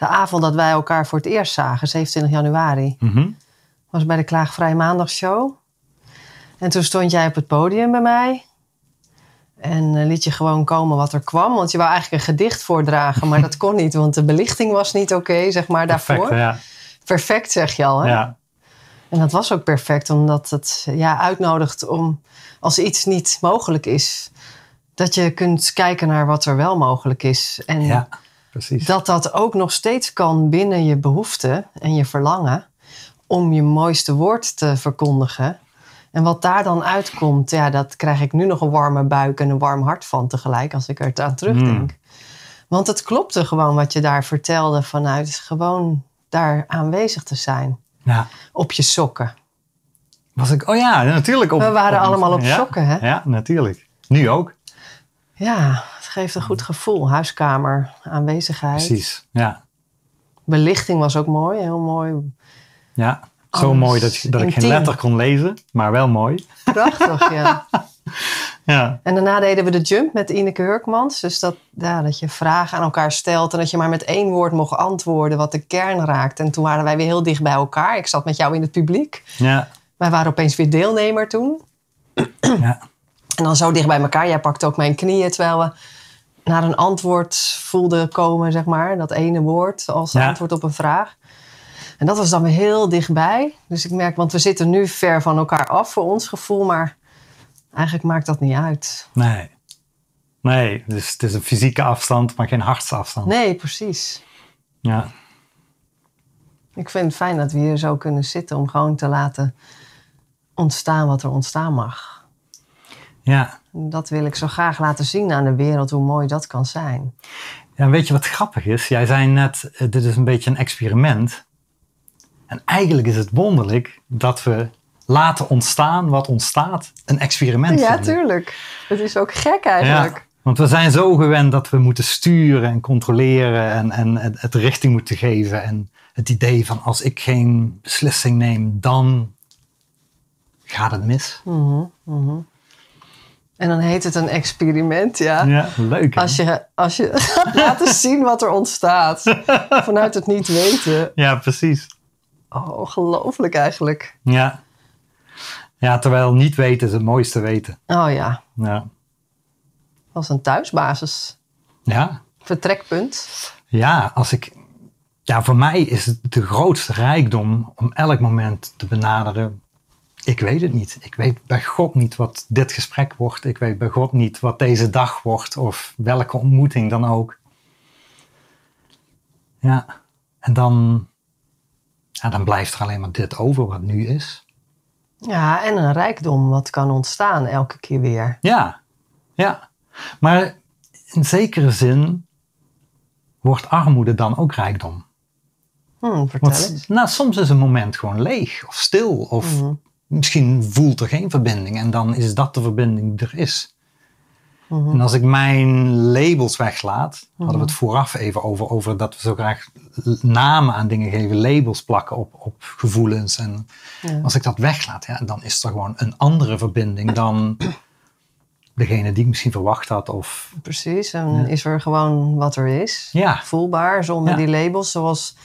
de avond dat wij elkaar voor het eerst zagen, 27 januari. mhm. was bij de Klaagvrij Maandagshow. En toen stond jij op het podium bij mij. En eh, liet je gewoon komen wat er kwam. Want je wou eigenlijk een gedicht voordragen, maar dat kon niet. Want de belichting was niet oké, zeg maar, daarvoor. perfect. Ja, Perfect, zeg je al. Hè? ja. En dat was ook perfect, omdat het ja, uitnodigt om, als iets niet mogelijk is, dat je kunt kijken naar wat er wel mogelijk is. En ja, precies. dat dat ook nog steeds kan binnen je behoefte en je verlangen om je mooiste woord te verkondigen. En wat daar dan uitkomt, ja, dat krijg ik nu nog een warme buik en een warm hart van tegelijk als ik er aan terugdenk. Want het klopte gewoon wat je daar vertelde vanuit gewoon daar aanwezig te zijn. Ja. Op je sokken. Was ik, oh ja, natuurlijk. Op, We waren allemaal op ja, sokken, hè? Ja, natuurlijk. Nu ook. Ja, geeft een goed gevoel. Huiskamer, aanwezigheid. Precies. Ja, Belichting was ook mooi, heel mooi. ja. Zo mooi dat, je- dat ik geen letter kon lezen, maar wel mooi. Prachtig, ja. Ja, En daarna deden we de jump met Ineke Hurkmans. Dus dat, ja, dat je vragen aan elkaar stelt en dat je maar met één woord mocht antwoorden wat de kern raakt. En toen waren wij weer heel dicht bij elkaar. Ik zat met jou in het publiek. ja, Wij waren opeens weer deelnemer toen. ja. En dan zo dicht bij elkaar. Jij pakte ook mijn knieën terwijl we naar een antwoord voelden komen, zeg maar. Dat ene woord als Ja. antwoord op een vraag. En dat was dan weer heel dichtbij. Dus ik merk, want we zitten nu ver van elkaar af voor ons gevoel. Maar eigenlijk maakt dat niet uit. Nee. Nee, dus het is een fysieke afstand, maar geen hartsafstand. Nee, precies. Ja, Ik vind het fijn dat we hier zo kunnen zitten om gewoon te laten ontstaan wat er ontstaan mag. Ja. Dat wil ik zo graag laten zien aan de wereld, hoe mooi dat kan zijn. Ja, weet je wat grappig is? Jij zei net, eh, dit is een beetje een experiment. En eigenlijk is het wonderlijk dat we laten ontstaan wat ontstaat een experiment Ja, vinden. tuurlijk. Het is ook gek eigenlijk. Ja, want we zijn zo gewend dat we moeten sturen en controleren en, en het, het richting moeten geven. En het idee van als ik geen beslissing neem, dan gaat het mis. Mhm, mhm. En dan heet het een experiment, ja. Ja, leuk. hè? Als je, als je gaat laten zien wat er ontstaat. Vanuit het niet weten. Ja, precies. Oh, ongelooflijk eigenlijk. Ja. ja, terwijl niet weten is het mooiste weten. Oh ja, Ja, is een thuisbasis. ja. Vertrekpunt. ja als ik. Ja, voor mij is het de grootste rijkdom om elk moment te benaderen. Ik weet het niet. Ik weet bij God niet wat dit gesprek wordt. Ik weet bij God niet wat deze dag wordt of welke ontmoeting dan ook. Ja, en dan, ja, dan blijft er alleen maar dit over wat nu is. Ja, en een rijkdom wat kan ontstaan elke keer weer. Ja, ja. Maar in zekere zin wordt armoede dan ook rijkdom. Hm, vertel Want eens. nou, soms is een moment gewoon leeg of stil. Of Mhm. Misschien voelt er geen verbinding. En dan is dat de verbinding die er is. Mhm. En als ik mijn labels weglaat, hadden we het Mhm. vooraf even over, over dat we zo graag namen aan dingen geven, labels plakken op, op gevoelens. En Ja. als ik dat weglaat, ja, dan is er gewoon een andere verbinding dan degene die ik misschien verwacht had. Of Precies, en is er gewoon wat er is. ja, Voelbaar, zonder die labels. Zoals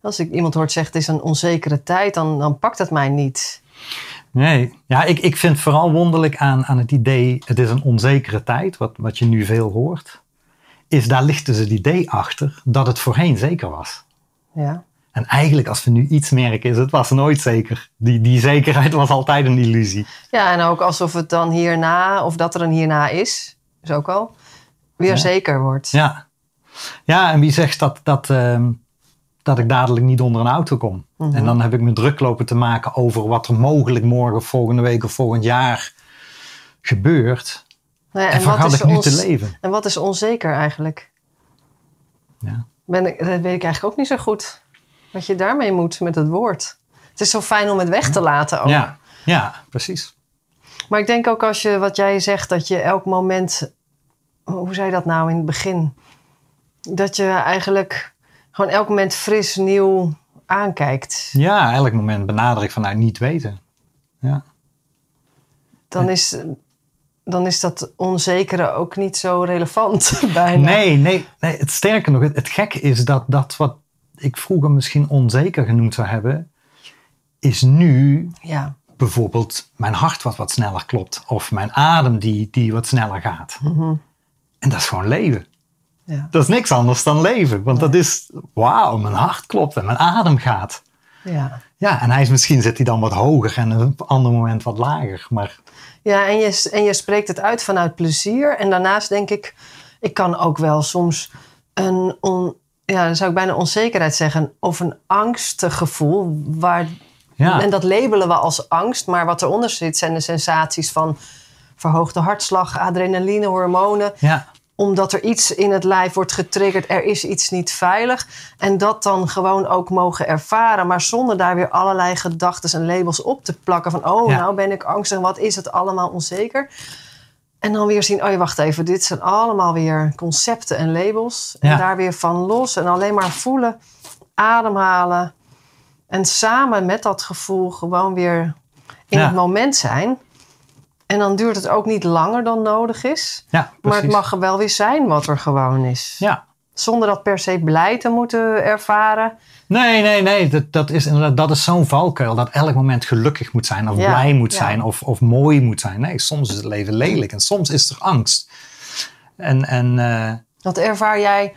als ik iemand hoort zeggen, het is een onzekere tijd, dan, dan pakt het mij niet. Nee, ja, ik, ik vind vooral wonderlijk aan, aan het idee, het is een onzekere tijd, wat, wat je nu veel hoort, is daar ligt dus het idee achter dat het voorheen zeker was. Ja, En eigenlijk als we nu iets merken is, het was nooit zeker. Die, die zekerheid was altijd een illusie. ja en ook alsof het dan hierna, of dat er een hierna is, is ook al, weer Ja. zeker wordt. Ja, ja en wie zegt dat, dat, ehm, dat ik dadelijk niet onder een auto kom? Mhm. En dan heb ik me druk lopen te maken over wat er mogelijk morgen, volgende week of volgend jaar gebeurt. Nou ja, En, vergat is ik nu ons- te leven. En wat is onzeker eigenlijk? Ja. Ben ik, dat weet ik eigenlijk ook niet zo goed. wat je daarmee moet met het woord. Het is zo fijn om het weg te laten ook. Ja, ja, precies. Maar ik denk ook als je, wat jij zegt, dat je elk moment... Hoe zei je dat nou in het begin? Dat je eigenlijk gewoon elk moment fris, nieuw aankijkt. Ja, elk moment benader ik vanuit niet weten. Ja. Dan is, dan is dat onzekere ook niet zo relevant bijna. Nee, nee, nee. Het sterke nog, het, het gekke is dat dat wat ik vroeger misschien onzeker genoemd zou hebben, is nu Ja. bijvoorbeeld mijn hart wat wat sneller klopt. Of mijn adem die, die wat sneller gaat. Mhm. En dat is gewoon leven. Ja. Dat is niks anders dan leven. Want dat is, wauw, mijn hart klopt en mijn adem gaat. Ja. Ja, en hij is, misschien zit hij dan wat hoger en op een ander moment wat lager. Maar Ja, en je, en je spreekt het uit vanuit plezier. En daarnaast denk ik, ik kan ook wel soms een, on, ja, dan zou ik bijna onzekerheid zeggen, of een angstig gevoel. Waar, ja, En dat labelen we als angst, maar wat eronder zit zijn de sensaties van verhoogde hartslag, adrenaline, hormonen. ja, Omdat er iets in het lijf wordt getriggerd, er is iets niet veilig. En dat dan gewoon ook mogen ervaren, maar zonder daar weer allerlei gedachten en labels op te plakken. Van, oh, Ja. nou ben ik angstig, wat is het allemaal onzeker? En dan weer zien, oh ja, wacht even, dit zijn allemaal weer concepten en labels. Ja. En daar weer van los en alleen maar voelen, ademhalen. En samen met dat gevoel gewoon weer in Ja. het moment zijn. En dan duurt het ook niet langer dan nodig is. ja, Maar het mag er wel weer zijn wat er gewoon is. Ja, Zonder dat per se blij te moeten ervaren. Nee, nee, nee. Dat, dat is inderdaad dat is zo'n valkuil. Dat elk moment gelukkig moet zijn. Of Ja, blij moet ja. zijn. Of, of mooi moet zijn. Nee, soms is het leven lelijk. En soms is er angst. En, en Wat ervaar jij,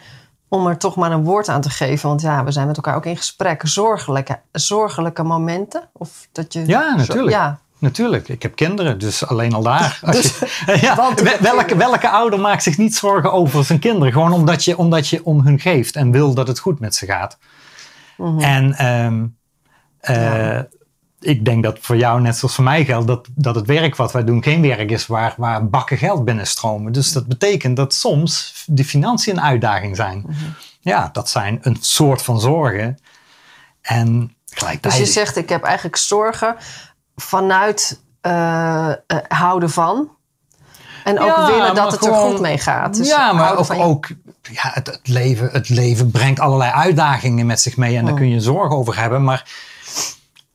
om er toch maar een woord aan te geven... want ja, we zijn met elkaar ook in gesprek... zorgelijke, zorgelijke momenten? Of dat je, Ja, natuurlijk. Ja, natuurlijk, ik heb kinderen. Dus alleen al daar. Dus- je, ja, welke, welke ouder maakt zich niet zorgen over zijn kinderen? Gewoon omdat je, omdat je om hun geeft. En wil dat het goed met ze gaat. Mhm. En ehm, eh, Ja. ik denk dat voor jou, net zoals voor mij geldt, dat, dat het werk wat wij doen geen werk is waar, waar bakken geld binnenstromen. Dus dat betekent dat soms de financiën een uitdaging zijn. Mhm. Ja, dat zijn een soort van zorgen. En dus gelijktijdig. je zegt, ik heb eigenlijk zorgen vanuit eh, eh, houden van... En ook Ja, willen dat het er goed mee gaat. Dus ja, maar ook, ook ja, het, het, leven, het leven brengt allerlei uitdagingen met zich mee. En daar Oh. kun je zorgen over hebben. Maar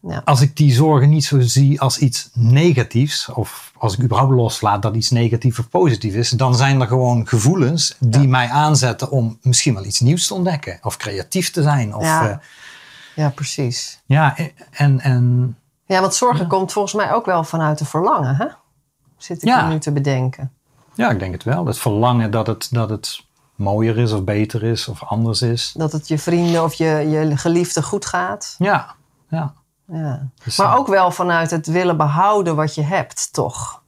Ja. als ik die zorgen niet zo zie als iets negatiefs. Of als ik überhaupt loslaat dat iets negatief of positief is. Dan zijn er gewoon gevoelens die Ja. mij aanzetten om misschien wel iets nieuws te ontdekken. Of creatief te zijn. Of, Ja. ja. ja, precies. ja, en, en Ja, want zorgen komt volgens mij ook wel vanuit een verlangen, hè? Zit ik Ja. nu te bedenken. ja, ik denk het wel. Het verlangen dat het, dat het mooier is of beter is of anders is. Dat het je vrienden of je, je geliefde goed gaat. Ja, ja. Ja. Dus, Maar eh, ook wel vanuit het willen behouden wat je hebt, toch?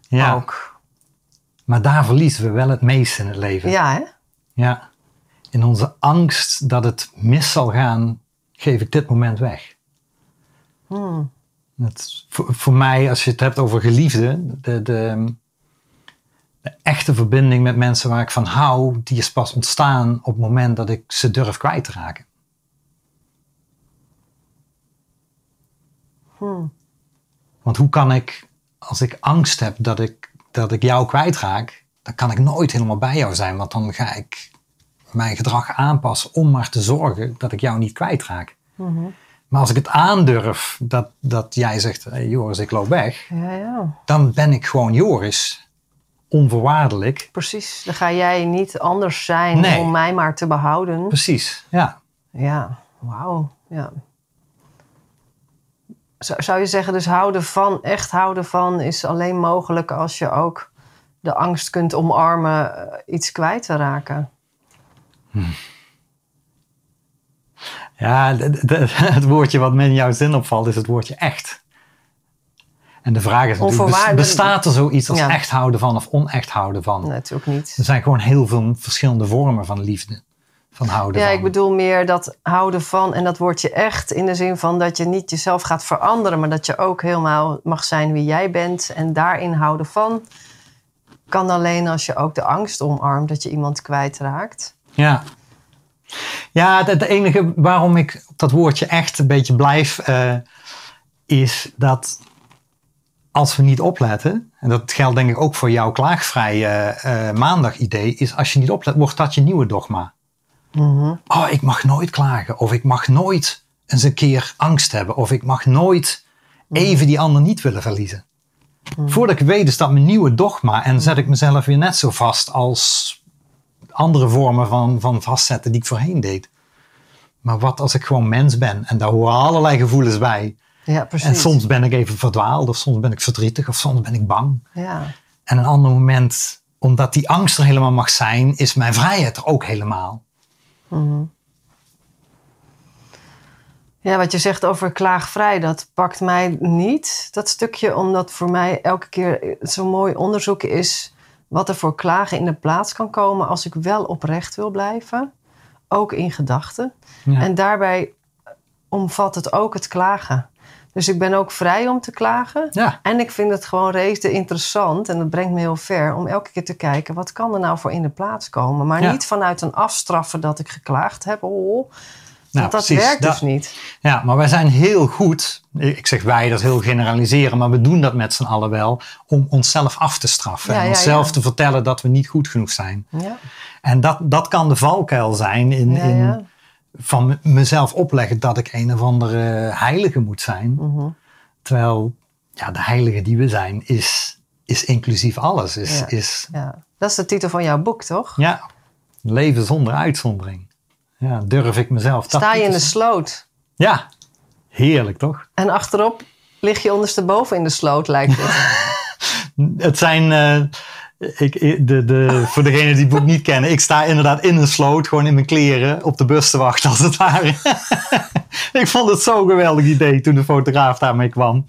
ja. Ook. Maar daar verliezen we wel het meest in het leven. Ja, hè? Ja. In onze angst dat het mis zal gaan, geef ik dit moment weg. Voor, mij, als je het hebt over geliefden, de, de, echte verbinding met mensen waar ik van hou, die is pas ontstaan op het moment dat ik ze durf kwijt te raken. Want hoe kan ik, als ik angst heb dat ik, dat ik jou kwijtraak, dan kan ik nooit helemaal bij jou zijn. Want dan ga ik mijn gedrag aanpassen om maar te zorgen dat ik jou niet kwijtraak. Mhm. Maar als ik het aandurf dat, dat jij zegt, hey Joris, ik loop weg, Ja, ja. dan ben ik gewoon Joris. Onvoorwaardelijk. Precies. Dan ga jij niet anders zijn Nee. om mij maar te behouden. Precies, ja. Ja, wauw. Ja. Zou, zou je zeggen, dus houden van, echt houden van, is alleen mogelijk als je ook de angst kunt omarmen eh, iets kwijt te raken? Ja, het woordje wat me in jouw zin opvalt is het woordje echt. En de vraag is natuurlijk, bestaat er zoiets als Ja. echt houden van of onecht houden van? Natuurlijk niet. Er zijn gewoon heel veel verschillende vormen van liefde. Van houden Ja, van. ik bedoel meer dat houden van en dat woordje echt in de zin van dat je niet jezelf gaat veranderen, maar dat je ook helemaal mag zijn wie jij bent en daarin houden van kan alleen als je ook de angst omarmt dat je iemand kwijtraakt. Ja. Ja, het enige waarom ik op dat woordje echt een beetje blijf, eh, is dat als we niet opletten, en dat geldt denk ik ook voor jouw klaagvrije uh, maandag idee, is als je niet oplet, wordt dat je nieuwe dogma. Mhm. Oh, ik mag nooit klagen, of ik mag nooit eens een keer angst hebben, of ik mag nooit even die ander niet willen verliezen. Voordat ik weet is dat mijn nieuwe dogma en zet ik mezelf weer net zo vast als andere vormen van, van vastzetten die ik voorheen deed. Maar wat als ik gewoon mens ben en daar horen allerlei gevoelens bij. Ja, precies. En soms ben ik even verdwaald, of soms ben ik verdrietig, of soms ben ik bang. Ja. En een ander moment, omdat die angst er helemaal mag zijn, is mijn vrijheid er ook helemaal. Mhm. Ja, wat je zegt over klaagvrij, dat pakt mij niet, dat stukje, omdat voor mij elke keer zo'n mooi onderzoek is wat er voor klagen in de plaats kan komen als ik wel oprecht wil blijven, ook in gedachten. Ja. En daarbij omvat het ook het klagen. Dus ik ben ook vrij om te klagen. Ja. En ik vind het gewoon rete interessant, en dat brengt me heel ver, om elke keer te kijken wat kan er nou voor in de plaats komen. Maar Ja. niet vanuit een afstraffen dat ik geklaagd heb. Oh, Nou, want dat precies. werkt dus niet. Ja, maar wij zijn heel goed, ik zeg wij, dat heel generaliseren, maar we doen dat met z'n allen wel, om onszelf af te straffen. Ja, en ja, onszelf ja. te vertellen dat we niet goed genoeg zijn. Ja, En dat, dat kan de valkuil zijn in, in van me- mezelf opleggen dat ik een of andere heilige moet zijn. Mhm. Terwijl ja, de heilige die we zijn is, is inclusief alles. Is, is ja. Dat is de titel van jouw boek, toch? ja, leven zonder uitzondering. Ja, durf ik mezelf. Sta je in de sloot Ja, heerlijk toch? en achterop lig je ondersteboven in de sloot, lijkt het. Het zijn, eh, ik, ik- de, de, voor degenen die het boek niet kennen, ik sta inderdaad in een sloot, gewoon in mijn kleren, op de bus te wachten als het ware. ik vond het zo'n geweldig idee toen de fotograaf daarmee kwam.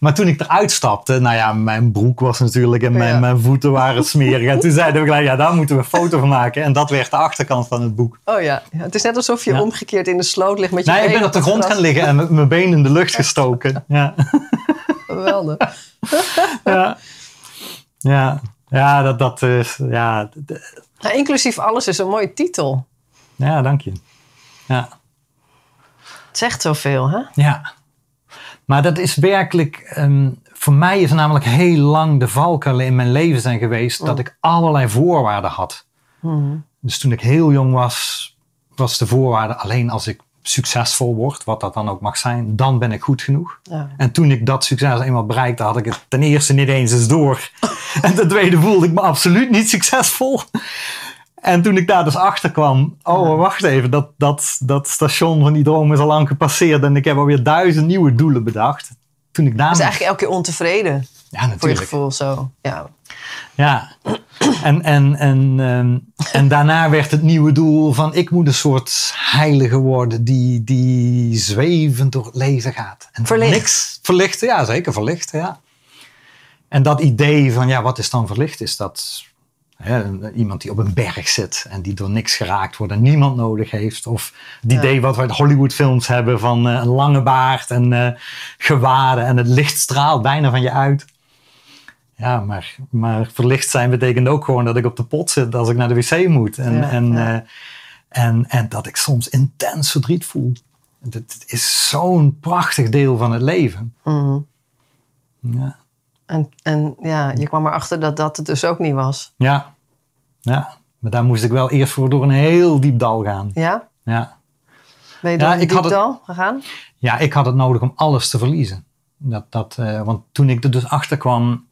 Maar toen ik eruit stapte, nou ja, mijn broek was natuurlijk en mijn, Ja. mijn voeten waren smerig. En toen zeiden we gelijk, ja, daar moeten we een foto van maken. En dat werd de achterkant van het boek. Oh ja. het is net alsof je Ja. omgekeerd in de sloot ligt met je Nee, ik ben op de grond gaan liggen en met mijn benen in de lucht gestoken. Ja. Geweldig. ja. Ja, ja, dat, dat is, ja, Nou, inclusief alles is een mooie titel. ja, dank je. Ja, Het zegt zoveel, hè? ja. Maar dat is werkelijk, ehm, voor mij is namelijk heel lang de valkuil in mijn leven zijn geweest dat ik allerlei voorwaarden had. Mhm. Dus toen ik heel jong was, was de voorwaarde alleen als ik succesvol word, wat dat dan ook mag zijn, dan ben ik goed genoeg. Ja. En toen ik dat succes eenmaal bereikte, had ik het ten eerste niet eens eens door. En ten tweede voelde ik me absoluut niet succesvol. En toen ik daar dus achter kwam, oh wacht even, dat, dat, dat station van die droom is al lang gepasseerd en ik heb alweer duizend nieuwe doelen bedacht. Toen ik Dus daarmee... eigenlijk elke keer ontevreden, ja, voor je natuurlijk. gevoel zo. Ja. Ja, en, en, en, ehm, en daarna werd het nieuwe doel van ik moet een soort heilige worden die, die zwevend door het leven gaat. En Verlicht. Niks verlicht, ja zeker verlicht, ja. En dat idee van ja, wat is dan verlicht? Is dat hè, iemand die op een berg zit en die door niks geraakt wordt en niemand nodig heeft? Of het Ja. idee wat we uit Hollywoodfilms hebben van eh, een lange baard en eh gewaden en het licht straalt bijna van je uit. Ja, maar, maar verlicht zijn betekent ook gewoon dat ik op de pot zit als ik naar de wc moet. En, Ja, en, ja. eh, en, en dat ik soms intens verdriet voel. Het, het is zo'n prachtig deel van het leven. Mhm. Ja, En, en ja, je kwam erachter dat dat het dus ook niet was. ja, ja. maar daar moest ik wel eerst voor door een heel diep dal gaan. Ja? Ja, Ben je Ja, door een ik had het- diepdal gegaan? ja ik had het nodig om alles te verliezen. Dat, dat, eh, want toen ik er dus achter kwam,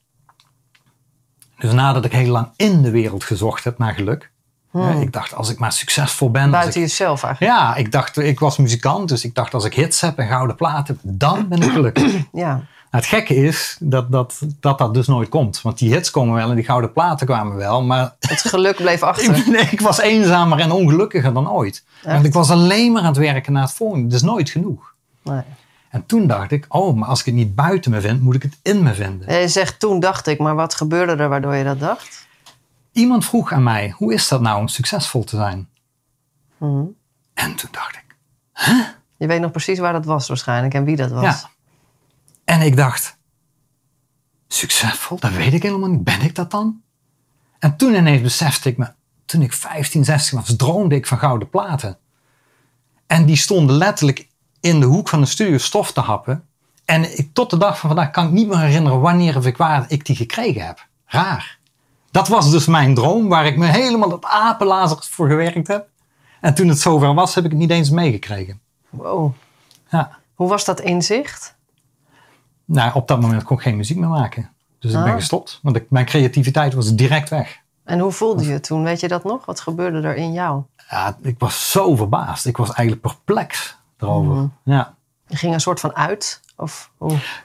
dus nadat ik heel lang in de wereld gezocht heb naar geluk. hè, ik dacht, als ik maar succesvol ben. Buiten jezelf eigenlijk. Ja, ik dacht, ik was muzikant, dus ik dacht als ik hits heb en gouden platen, dan ben ik gelukkig. Ja. Het gekke is dat dat, dat dat dus nooit komt. Want die hits komen wel en die gouden platen kwamen wel, maar Het geluk bleef achter. ik, nee, ik was eenzamer en ongelukkiger dan ooit. Want ik was alleen maar aan het werken naar het volgende. Is nooit genoeg. Nee. En toen dacht ik, oh, maar als ik het niet buiten me vind, moet ik het in me vinden. Je zegt toen dacht ik, maar wat gebeurde er waardoor je dat dacht? Iemand vroeg aan mij, hoe is dat nou om succesvol te zijn? Mhm. En toen dacht ik, Je weet nog precies waar dat was waarschijnlijk en wie dat was. Ja. En ik dacht, succesvol? Dat weet ik helemaal niet. Ben ik dat dan? En toen ineens besefte ik me, toen ik 15, 16 was, droomde ik van gouden platen. En die stonden letterlijk in de hoek van de studio stof te happen. En ik, tot de dag van vandaag kan ik niet meer herinneren wanneer of ik waar ik die gekregen heb. Raar. Dat was dus mijn droom waar ik me helemaal op apenlazers voor gewerkt heb. En toen het zover was, heb ik het niet eens meegekregen. Wow. Ja. Hoe was dat inzicht? Nou, op dat moment kon ik geen muziek meer maken. Dus ik ben Ah. gestopt. Want ik, mijn creativiteit was direct weg. En hoe voelde je toen? Weet je dat nog? Wat gebeurde er in jou? Ja, ik was zo verbaasd. Ik was eigenlijk perplex erover. Mhm. Ja. Je ging een soort van uit? Of?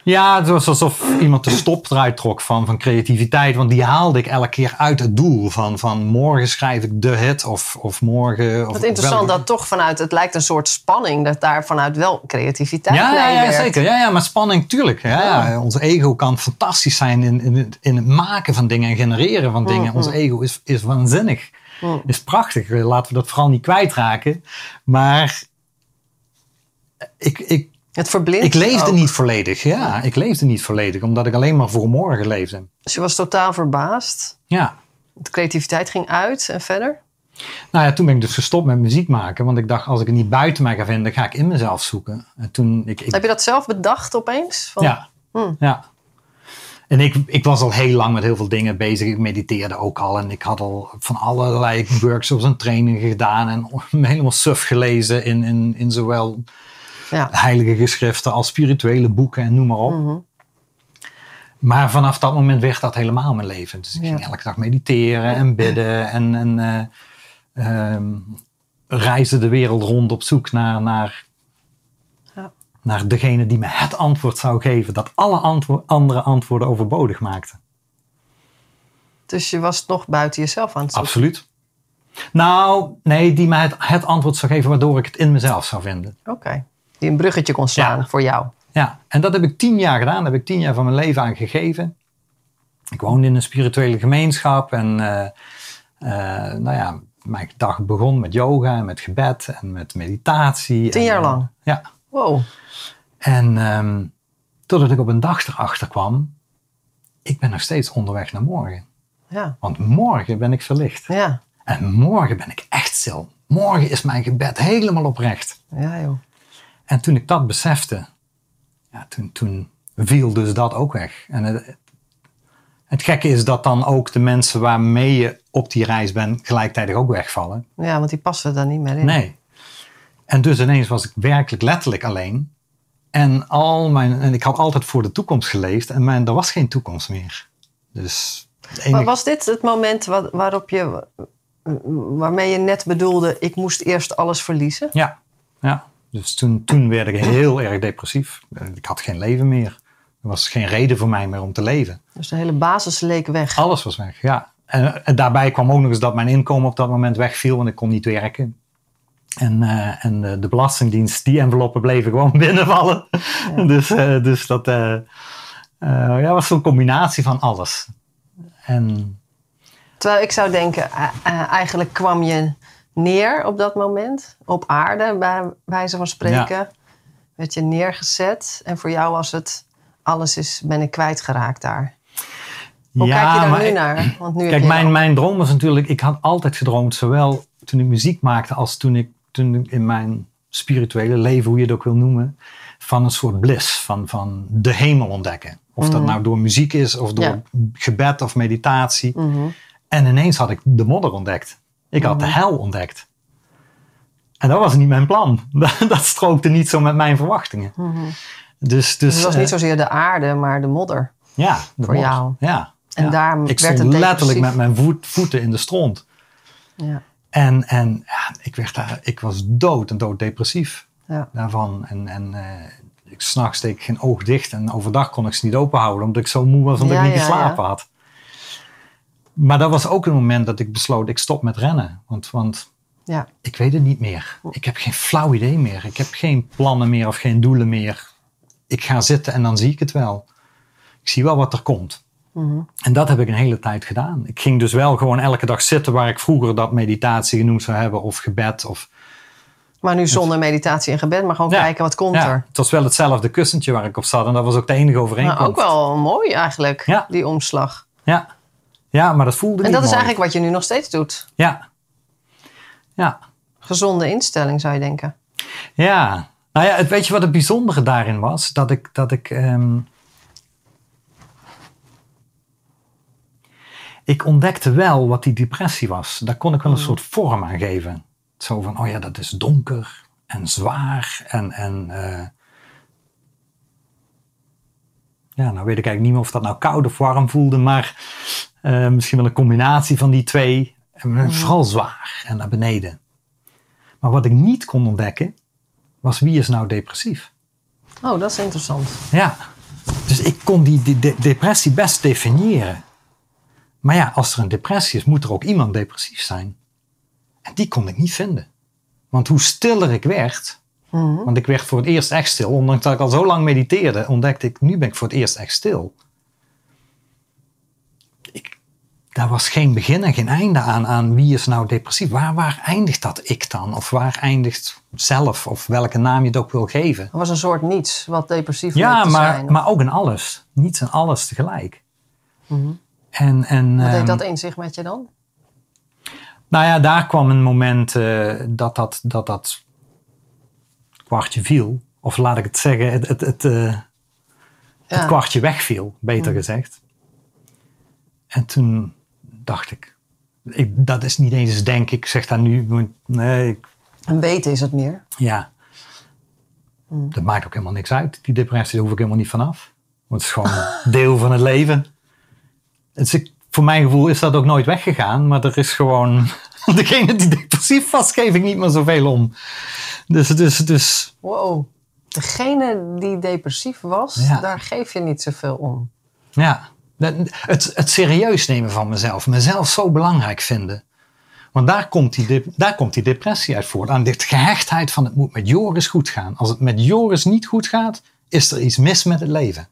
Ja, het was alsof iemand de stop eruit trok van, van creativiteit. Want die haalde ik elke keer uit het doel. Van, van morgen schrijf ik de hit of, of morgen... Of, Wat interessant dat toch vanuit, het lijkt een soort spanning, dat daar vanuit wel creativiteit Ja, ja, zeker. Ja, ja, maar spanning, tuurlijk. Ja, Ja. Ons ego kan fantastisch zijn in, in, het, in het maken van dingen en genereren van dingen. Mhm. Ons ego is, is waanzinnig. Mhm. Is prachtig. Laten we dat vooral niet kwijtraken. Maar ik, ik, Het verblindt ik leefde ook. niet volledig. Ja, ik leefde niet volledig. Omdat ik alleen maar voor morgen leefde. Dus je was totaal verbaasd. Ja. De creativiteit ging uit en verder. Nou ja, toen ben ik dus gestopt met muziek maken. Want ik dacht, als ik het niet buiten mij ga vinden, ga ik in mezelf zoeken. En toen, ik, ik, Heb je dat zelf bedacht opeens? Van, Ja. Hmm. ja. En ik, ik was al heel lang met heel veel dingen bezig. Ik mediteerde ook al. En ik had al van allerlei workshops en trainingen gedaan. En helemaal suf gelezen in, in, in zowel Ja. heilige geschriften als spirituele boeken en noem maar op. Mhm. Maar vanaf dat moment werd dat helemaal mijn leven. Dus ik Ja. ging elke dag mediteren en bidden. En, en eh, ehm, reisde de wereld rond op zoek naar, naar, Ja. naar degene die me het antwoord zou geven. Dat alle antwo- andere antwoorden overbodig maakte. Dus je was nog buiten jezelf aan het zoeken. Absoluut. Nou, nee, die mij het, het antwoord zou geven waardoor ik het in mezelf zou vinden. Oké. Die een bruggetje kon slaan Ja. voor jou. Ja, en dat heb ik tien jaar gedaan. Daar heb ik tien jaar van mijn leven aan gegeven. Ik woonde in een spirituele gemeenschap. En eh, eh, nou ja, mijn dag begon met yoga en met gebed en met meditatie. Tien En, jaar eh, lang? Ja. Wow. En ehm, totdat ik op een dag erachter kwam. Ik ben nog steeds onderweg naar morgen. Ja. Want morgen ben ik verlicht. Ja. En morgen ben ik echt stil. Morgen is mijn gebed helemaal oprecht. Ja, joh. En toen ik dat besefte, ja, toen, toen viel dus dat ook weg. En het, het gekke is dat dan ook de mensen waarmee je op die reis bent gelijktijdig ook wegvallen. Ja, want die passen er dan niet meer in. Nee. En dus ineens was ik werkelijk letterlijk alleen. En, al mijn, en ik had altijd voor de toekomst geleefd en mijn, er was geen toekomst meer. Dus enige- Maar was dit het moment waarop je, waarmee je net bedoelde, ik moest eerst alles verliezen? Ja, ja. Dus toen, toen werd ik heel erg depressief. Ik had geen leven meer. Er was geen reden voor mij meer om te leven. Dus de hele basis leek weg. Alles was weg, ja. En, en daarbij kwam ook nog eens dat mijn inkomen op dat moment wegviel, want ik kon niet werken. En, eh, en de, de Belastingdienst, die enveloppen bleven gewoon binnenvallen. Dus, eh, dus dat eh, ja, was zo'n combinatie van alles. En Terwijl ik zou denken, eigenlijk kwam je neer op dat moment, op aarde bij wijze van spreken. Werd je neergezet en voor jou was het, alles is, ben ik kwijtgeraakt daar. Hoe ja, kijk je daar nu ik- naar? Want nu Kijk, mijn, al- mijn droom was natuurlijk, ik had altijd gedroomd, zowel toen ik muziek maakte als toen ik, toen ik in mijn spirituele leven, hoe je het ook wil noemen, van een soort bliss, van, van de hemel ontdekken. Of dat Mhm. nou door muziek is, of door Ja. gebed of meditatie. Mhm. En ineens had ik de modder ontdekt. Ik had de Mhm. hel ontdekt. En dat was niet mijn plan. Dat strookte niet zo met mijn verwachtingen. Mhm. Dus, dus, Dus het was eh, niet zozeer de aarde, maar de modder. ja, de voor modder. jou. Ja. En ja. daar ik werd stond het letterlijk depressief. met mijn voet, voeten in de stront. Ja. En, en ja, ik, werd daar, ik was dood en dood depressief Ja. daarvan. En, en eh, ik s'nachts deed ik geen oog dicht en overdag kon ik ze niet open houden omdat ik zo moe was omdat ik niet ja, geslapen had. Maar dat was ook een moment dat ik besloot, ik stop met rennen. Want, want Ja. ik weet het niet meer. Ik heb geen flauw idee meer. Ik heb geen plannen meer of geen doelen meer. Ik ga zitten en dan zie ik het wel. Ik zie wel wat er komt. Mhm. En dat heb ik een hele tijd gedaan. Ik ging dus wel gewoon elke dag zitten waar ik vroeger dat meditatie genoemd zou hebben of gebed. Of, Maar nu zonder meditatie en gebed, maar gewoon Ja. kijken wat komt ja, er. het was wel hetzelfde kussentje waar ik op zat en dat was ook de enige overeenkomst. Maar ook wel mooi eigenlijk, Ja. die omslag. Ja, ja maar dat voelde En dat is mooi. eigenlijk wat je nu nog steeds doet. Ja. Ja. Gezonde instelling zou je denken. Ja, nou ja, het, weet je wat het bijzondere daarin was? Dat ik, dat ik, ehm, ik ontdekte wel wat die depressie was. Daar kon ik wel een soort vorm aan geven. Zo van, oh ja, dat is donker en zwaar en, en eh, ja, nou weet ik eigenlijk niet meer of dat nou koud of warm voelde, maar eh, misschien wel een combinatie van die twee. En vooral zwaar en naar beneden. Maar wat ik niet kon ontdekken, was wie is nou depressief? Oh, dat is interessant. Ja, dus ik kon die, die de- depressie best definiëren. Maar ja, als er een depressie is, moet er ook iemand depressief zijn. En die kon ik niet vinden. Want hoe stiller ik werd, Mhm. want ik werd voor het eerst echt stil, ondanks dat ik al zo lang mediteerde, ontdekte ik, nu ben ik voor het eerst echt stil. Ik, daar was geen begin en geen einde aan, aan wie is nou depressief. Waar, waar eindigt dat ik dan? Of waar eindigt zelf? Of welke naam je het ook wil geven? Er was een soort niets wat depressief Ja, leek te maar, zijn. maar ook in alles. Niets en alles tegelijk. Mhm. En, en, Wat deed ehm, dat inzicht met je dan? nou ja, daar kwam een moment eh, dat, dat, dat dat kwartje viel. Of laat ik het zeggen, het, het, het, eh, het Ja. kwartje wegviel, beter Mm. gezegd. En toen dacht ik, ik, dat is niet eens denk ik, zeg dat nu, nee, ik- Een weten is het meer. ja. Mm. Dat maakt ook helemaal niks uit. Die depressie, daar hoef ik helemaal niet vanaf. Want het is gewoon deel van het leven. Het is, voor mijn gevoel is dat ook nooit weggegaan. Maar er is gewoon... Degene die depressief was, geef ik niet meer zoveel om. Dus, dus, dus Wow. Degene die depressief was, Ja. daar geef je niet zoveel om. ja. Het, het serieus nemen van mezelf. Mezelf zo belangrijk vinden. Want daar komt, die, daar komt die depressie uit voort. Aan de gehechtheid van het moet met Joris goed gaan. Als het met Joris niet goed gaat, is er iets mis met het leven.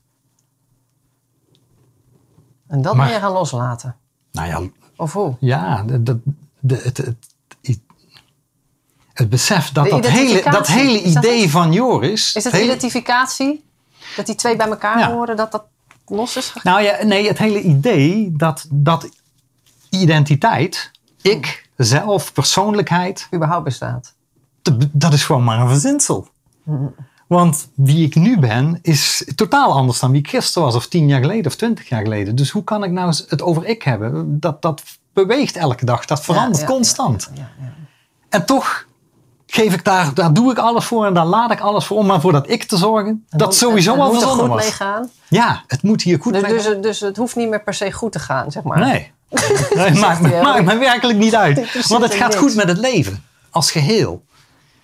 En dat Maar- ben je gaan loslaten. Nou ja, Of hoe? Ja, het, het, het, het besef dat dat hele, dat hele dat idee van Joris. Is het hele- identificatie? Dat die twee bij elkaar Ja. horen, dat dat los is gegaan? nou ja, nee, het hele idee dat, dat identiteit, ik, zelf, persoonlijkheid, Überhaupt bestaat. dat is gewoon maar een verzinsel. Want wie ik nu ben, is totaal anders dan wie ik gisteren was, of tien jaar geleden, of twintig jaar geleden. Dus hoe kan ik nou het over ik hebben? Dat, dat beweegt elke dag, dat verandert Ja, ja, constant. Ja, ja. En toch geef ik daar, daar doe ik alles voor en daar laat ik alles voor om maar voor dat ik te zorgen. En dat sowieso het al moet er verzonnen goed was. meegaan. Ja, het moet hier goed Dus, mee dus, het- dus het hoeft niet meer per se goed te gaan, zeg maar. Nee. nee maakt, me, maakt me werkelijk niet uit. Want het gaat niks. goed met het leven. Als geheel.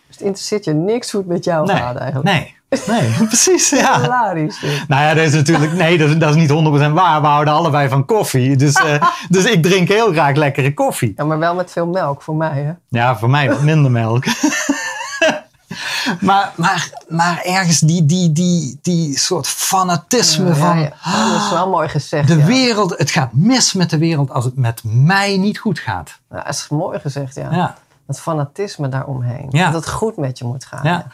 Dus het interesseert je niks hoe het met jou Nee, gaat eigenlijk. nee, nee, precies. Ja. Hilarisch. dit. Nou ja, dat is natuurlijk, nee, dat is, dat is niet 100% waar. We houden allebei van koffie. Dus, eh, dus ik drink heel graag lekkere koffie. Ja, maar wel met veel melk voor mij, hè? Ja, voor mij wat minder melk. maar, maar, maar ergens die, die, die, die soort fanatisme Ja, van ja. Ja, dat is wel mooi gezegd. de wereld. Het gaat mis met de wereld als het met mij niet goed gaat. Dat is mooi gezegd, ja. Ja, Dat fanatisme daaromheen. Dat het goed met je moet gaan. ja.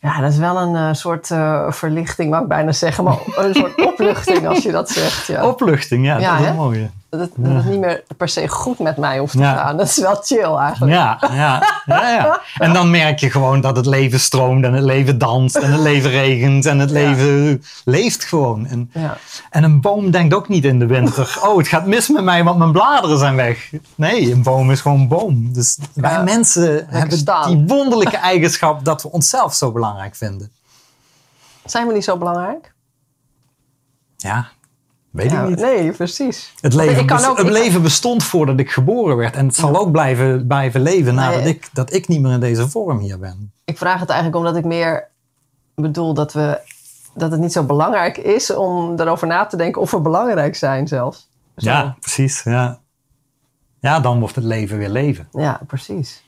Ja, dat is wel een eh, soort eh, verlichting, wou ik bijna zeggen. Maar een soort opluchting als je dat zegt. Ja. opluchting. Ja, Ja, dat is hè? een mooie. Dat, het, dat het niet meer per se goed met mij hoeft te Ja. gaan. Dat is wel chill eigenlijk. Ja, ja, ja, ja. En dan merk je gewoon dat het leven stroomt en het leven danst en het leven regent en het leven leeft gewoon. En, Ja. En een boom denkt ook niet in de winter, oh het gaat mis met mij want mijn bladeren zijn weg. Nee, een boom is gewoon een boom. Dus wij mensen hebben staan. die wonderlijke eigenschap dat we onszelf zo belangrijk vinden. Zijn we niet zo belangrijk? Ja, weet Ja, ik niet. nee, precies. Het, leven, ik kan bes- ook- het kan- leven bestond voordat ik geboren werd en het zal ook blijven, blijven leven nadat Nee. ik, dat ik niet meer in deze vorm hier ben. Ik vraag het eigenlijk omdat ik meer bedoel dat, we, dat het niet zo belangrijk is om erover na te denken of we belangrijk zijn zelfs. Zo. Ja, precies. Ja. ja, dan wordt het leven weer leven. Ja, precies.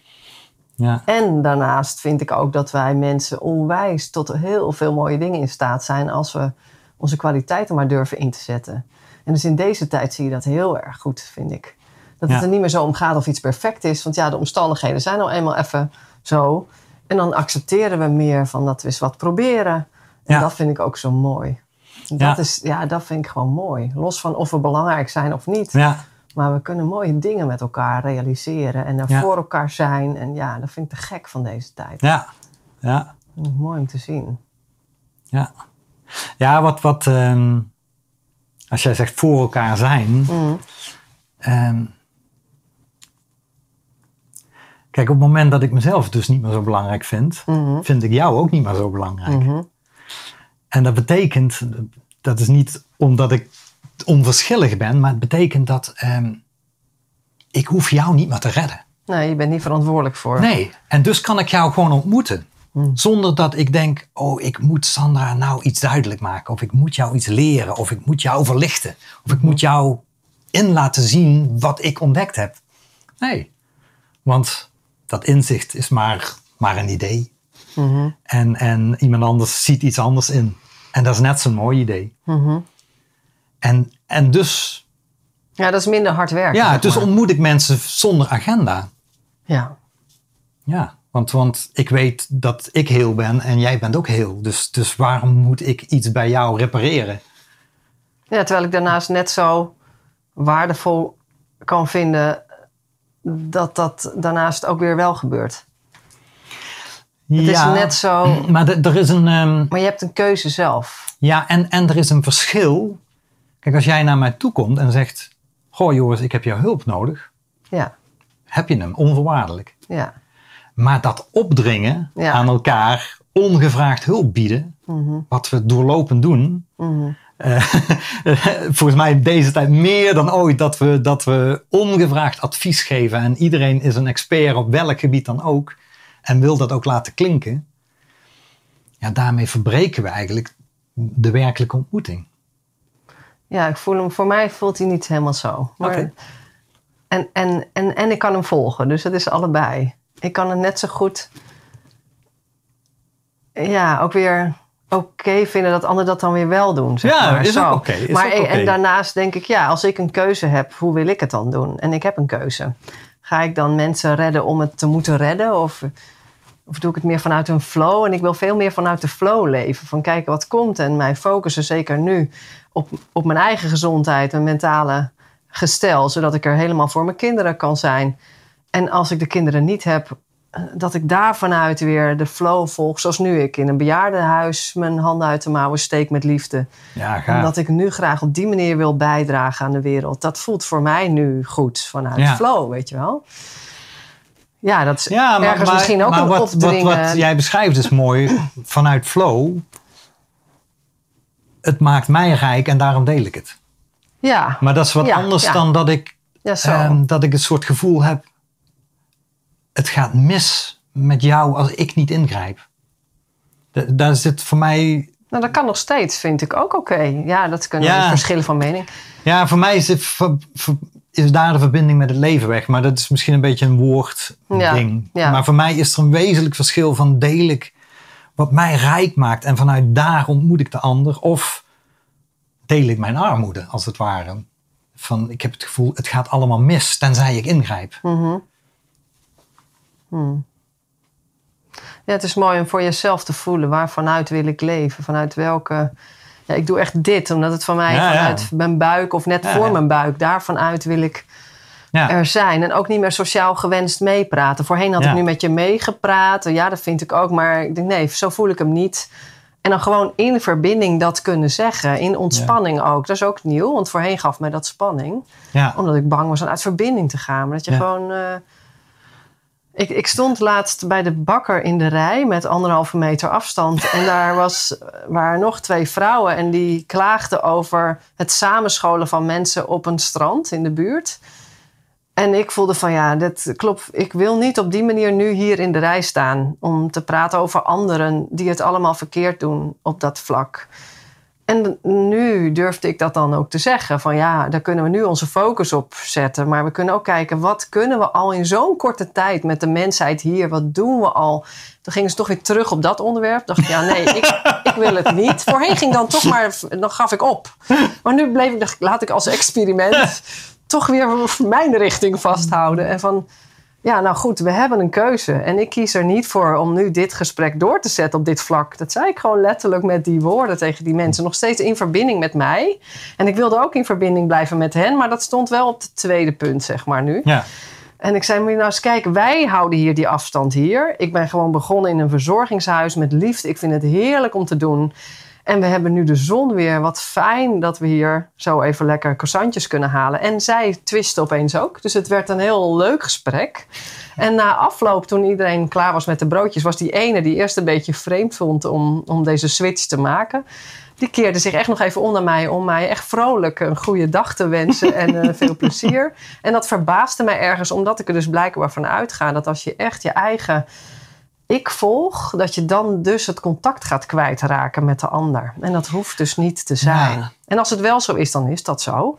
Ja, En daarnaast vind ik ook dat wij mensen onwijs tot heel veel mooie dingen in staat zijn als we onze kwaliteiten maar durven in te zetten. En dus in deze tijd zie je dat heel erg goed, vind ik. Dat het er niet meer zo om gaat of iets perfect is. Want ja, de omstandigheden zijn nou eenmaal even zo. En dan accepteren we meer van dat we eens wat proberen. En Ja. dat vind ik ook zo mooi. Dat, Ja. Is, ja, dat vind ik gewoon mooi. Los van of we belangrijk zijn of niet. ja, Maar we kunnen mooie dingen met elkaar realiseren en er Ja. voor elkaar zijn. En ja, dat vind ik te gek van deze tijd. Ja, ja, Dat mooi om te zien. ja. Ja, wat, wat ehm, als jij zegt voor elkaar zijn. Mm. ehm, kijk, op het moment dat ik mezelf dus niet meer zo belangrijk vind, Mhm. vind ik jou ook niet meer zo belangrijk. Mhm. En dat betekent, dat is niet omdat ik onverschillig ben, maar het betekent dat ehm, ik hoef jou niet meer te redden. Nee, je bent niet verantwoordelijk voor. Nee, en dus kan ik jou gewoon ontmoeten. Hmm. Zonder dat ik denk, oh, ik moet Sandra nou iets duidelijk maken. Of ik moet jou iets leren. Of ik moet jou verlichten. Of ik moet jou in laten zien wat ik ontdekt heb. Nee, want dat inzicht is maar, maar een idee. Mhm. En, en iemand anders ziet iets anders in. En dat is net zo'n mooi idee. Mhm. En, en dus, Ja, dat is minder hard werken. ja, dus maar. ontmoet ik mensen zonder agenda. Ja. Ja, want, want ik weet dat ik heel ben en jij bent ook heel. Dus, dus waarom moet ik iets bij jou repareren? ja, terwijl ik daarnaast net zo waardevol kan vinden dat dat daarnaast ook weer wel gebeurt. Het is net zo, Maar er is een. ehm, maar je hebt een keuze zelf. ja, en, en er is een verschil. Kijk, als jij naar mij toe komt en zegt: Goh, Joris, ik heb jouw hulp nodig. Ja, Heb je hem, onvoorwaardelijk. ja. Maar dat opdringen Ja. aan elkaar, ongevraagd hulp bieden, Mhm. wat we doorlopend doen. Mhm. eh, volgens mij in deze tijd meer dan ooit dat we, dat we ongevraagd advies geven. En iedereen is een expert op welk gebied dan ook. En wil dat ook laten klinken. Ja, daarmee verbreken we eigenlijk de werkelijke ontmoeting. Ja, ik voel hem, voor mij voelt hij niet helemaal zo. Maar, Oké. en, en, en, en ik kan hem volgen, dus het is allebei. Ik kan het net zo goed, ja, ook weer oké vinden dat anderen dat dan weer wel doen. Zeg Ja, maar. is ook Zo. oké, is maar ook oké. En daarnaast denk ik, ja, als ik een keuze heb, hoe wil ik het dan doen? En ik heb een keuze. Ga ik dan mensen redden om het te moeten redden? Of, of doe ik het meer vanuit een flow? En ik wil veel meer vanuit de flow leven. Van kijken wat komt en mij focussen, zeker nu, op, op mijn eigen gezondheid, mijn mentale gestel. Zodat ik er helemaal voor mijn kinderen kan zijn. En als ik de kinderen niet heb, eh, dat ik daar vanuit weer de flow volg. Zoals nu ik in een bejaardenhuis mijn handen uit de mouwen steek met liefde. Ja, ga. Omdat ik nu graag op die manier wil bijdragen aan de wereld. Dat voelt voor mij nu goed vanuit Ja. flow, weet je wel. Ja, dat is Ja, maar, ergens maar- misschien ook maar een wat, wat, wat jij beschrijft is mooi vanuit flow. Het maakt mij rijk en daarom deel ik het. ja, Maar dat is wat Ja, anders ja. dan dat ik, ja, ehm, dat ik een soort gevoel heb. Het gaat mis met jou als ik niet ingrijp. Da- Daar zit voor mij. nou, dat kan nog steeds, vind ik ook oké. Ja, dat kunnen Ja. verschillen van mening. Ja, voor mij is, het, is daar de verbinding met het leven weg. Maar dat is misschien een beetje een woordding. Ja, ja. Maar voor mij is er een wezenlijk verschil van deel ik wat mij rijk maakt. En vanuit daar ontmoet ik de ander. Of deel ik mijn armoede, als het ware. Van, ik heb het gevoel, het gaat allemaal mis, tenzij ik ingrijp. Hmm. Ja, het is mooi om voor jezelf te voelen. Waar vanuit wil ik leven? Vanuit welke... Ja, ik doe echt dit, omdat het van mij Ja, ja. vanuit mijn buik... of net voor mijn buik, daarvanuit wil ik er zijn. En ook niet meer sociaal gewenst meepraten. Voorheen had ik nu met je meegepraat. Ja, dat vind ik ook. Maar ik denk, nee, zo voel ik hem niet. En dan gewoon in verbinding dat kunnen zeggen. In ontspanning ook. Dat is ook nieuw, want voorheen gaf mij dat spanning. ja. Omdat ik bang was om uit verbinding te gaan. Maar dat je gewoon... eh, ik, ik stond laatst bij de bakker in de rij met anderhalve meter afstand. En daar was, waren nog twee vrouwen. En die klaagden over het samenscholen van mensen op een strand in de buurt. En ik voelde van ja, dat klopt. Ik wil niet op die manier nu hier in de rij staan. Om te praten over anderen die het allemaal verkeerd doen op dat vlak. En nu durfde ik dat dan ook te zeggen. Van ja, daar kunnen we nu onze focus op zetten. Maar we kunnen ook kijken, wat kunnen we al in zo'n korte tijd met de mensheid hier? Wat doen we al? Toen gingen ze toch weer terug op dat onderwerp. Dacht ik, ja nee, ik, ik wil het niet. Voorheen ging dan toch maar, dan gaf ik op. Maar nu bleef ik, dacht laat ik als experiment toch weer mijn richting vasthouden. En van, Ja, nou goed, we hebben een keuze. En ik kies er niet voor om nu dit gesprek door te zetten op dit vlak. Dat zei ik gewoon letterlijk met die woorden tegen die mensen. Nog steeds in verbinding met mij. En ik wilde ook in verbinding blijven met hen. Maar dat stond wel op het tweede punt, zeg maar nu. Ja. En ik zei, moet je nou eens kijken, wij houden hier die afstand hier. Ik ben gewoon begonnen in een verzorgingshuis met liefde. Ik vind het heerlijk om te doen. En we hebben nu de zon weer. Wat fijn dat we hier zo even lekker croissantjes kunnen halen. En zij twisten opeens ook. Dus het werd een heel leuk gesprek. En na afloop, toen iedereen klaar was met de broodjes... was die ene die eerst een beetje vreemd vond om, om deze switch te maken... Die keerde zich echt nog even onder mij om mij echt vrolijk een goede dag te wensen en uh, veel plezier. En dat verbaasde mij ergens, omdat ik er dus blijkbaar van uitga dat als je echt je eigen ik volg, dat je dan dus het contact gaat kwijtraken met de ander. En dat hoeft dus niet te zijn. Ja. En als het wel zo is, dan is dat zo.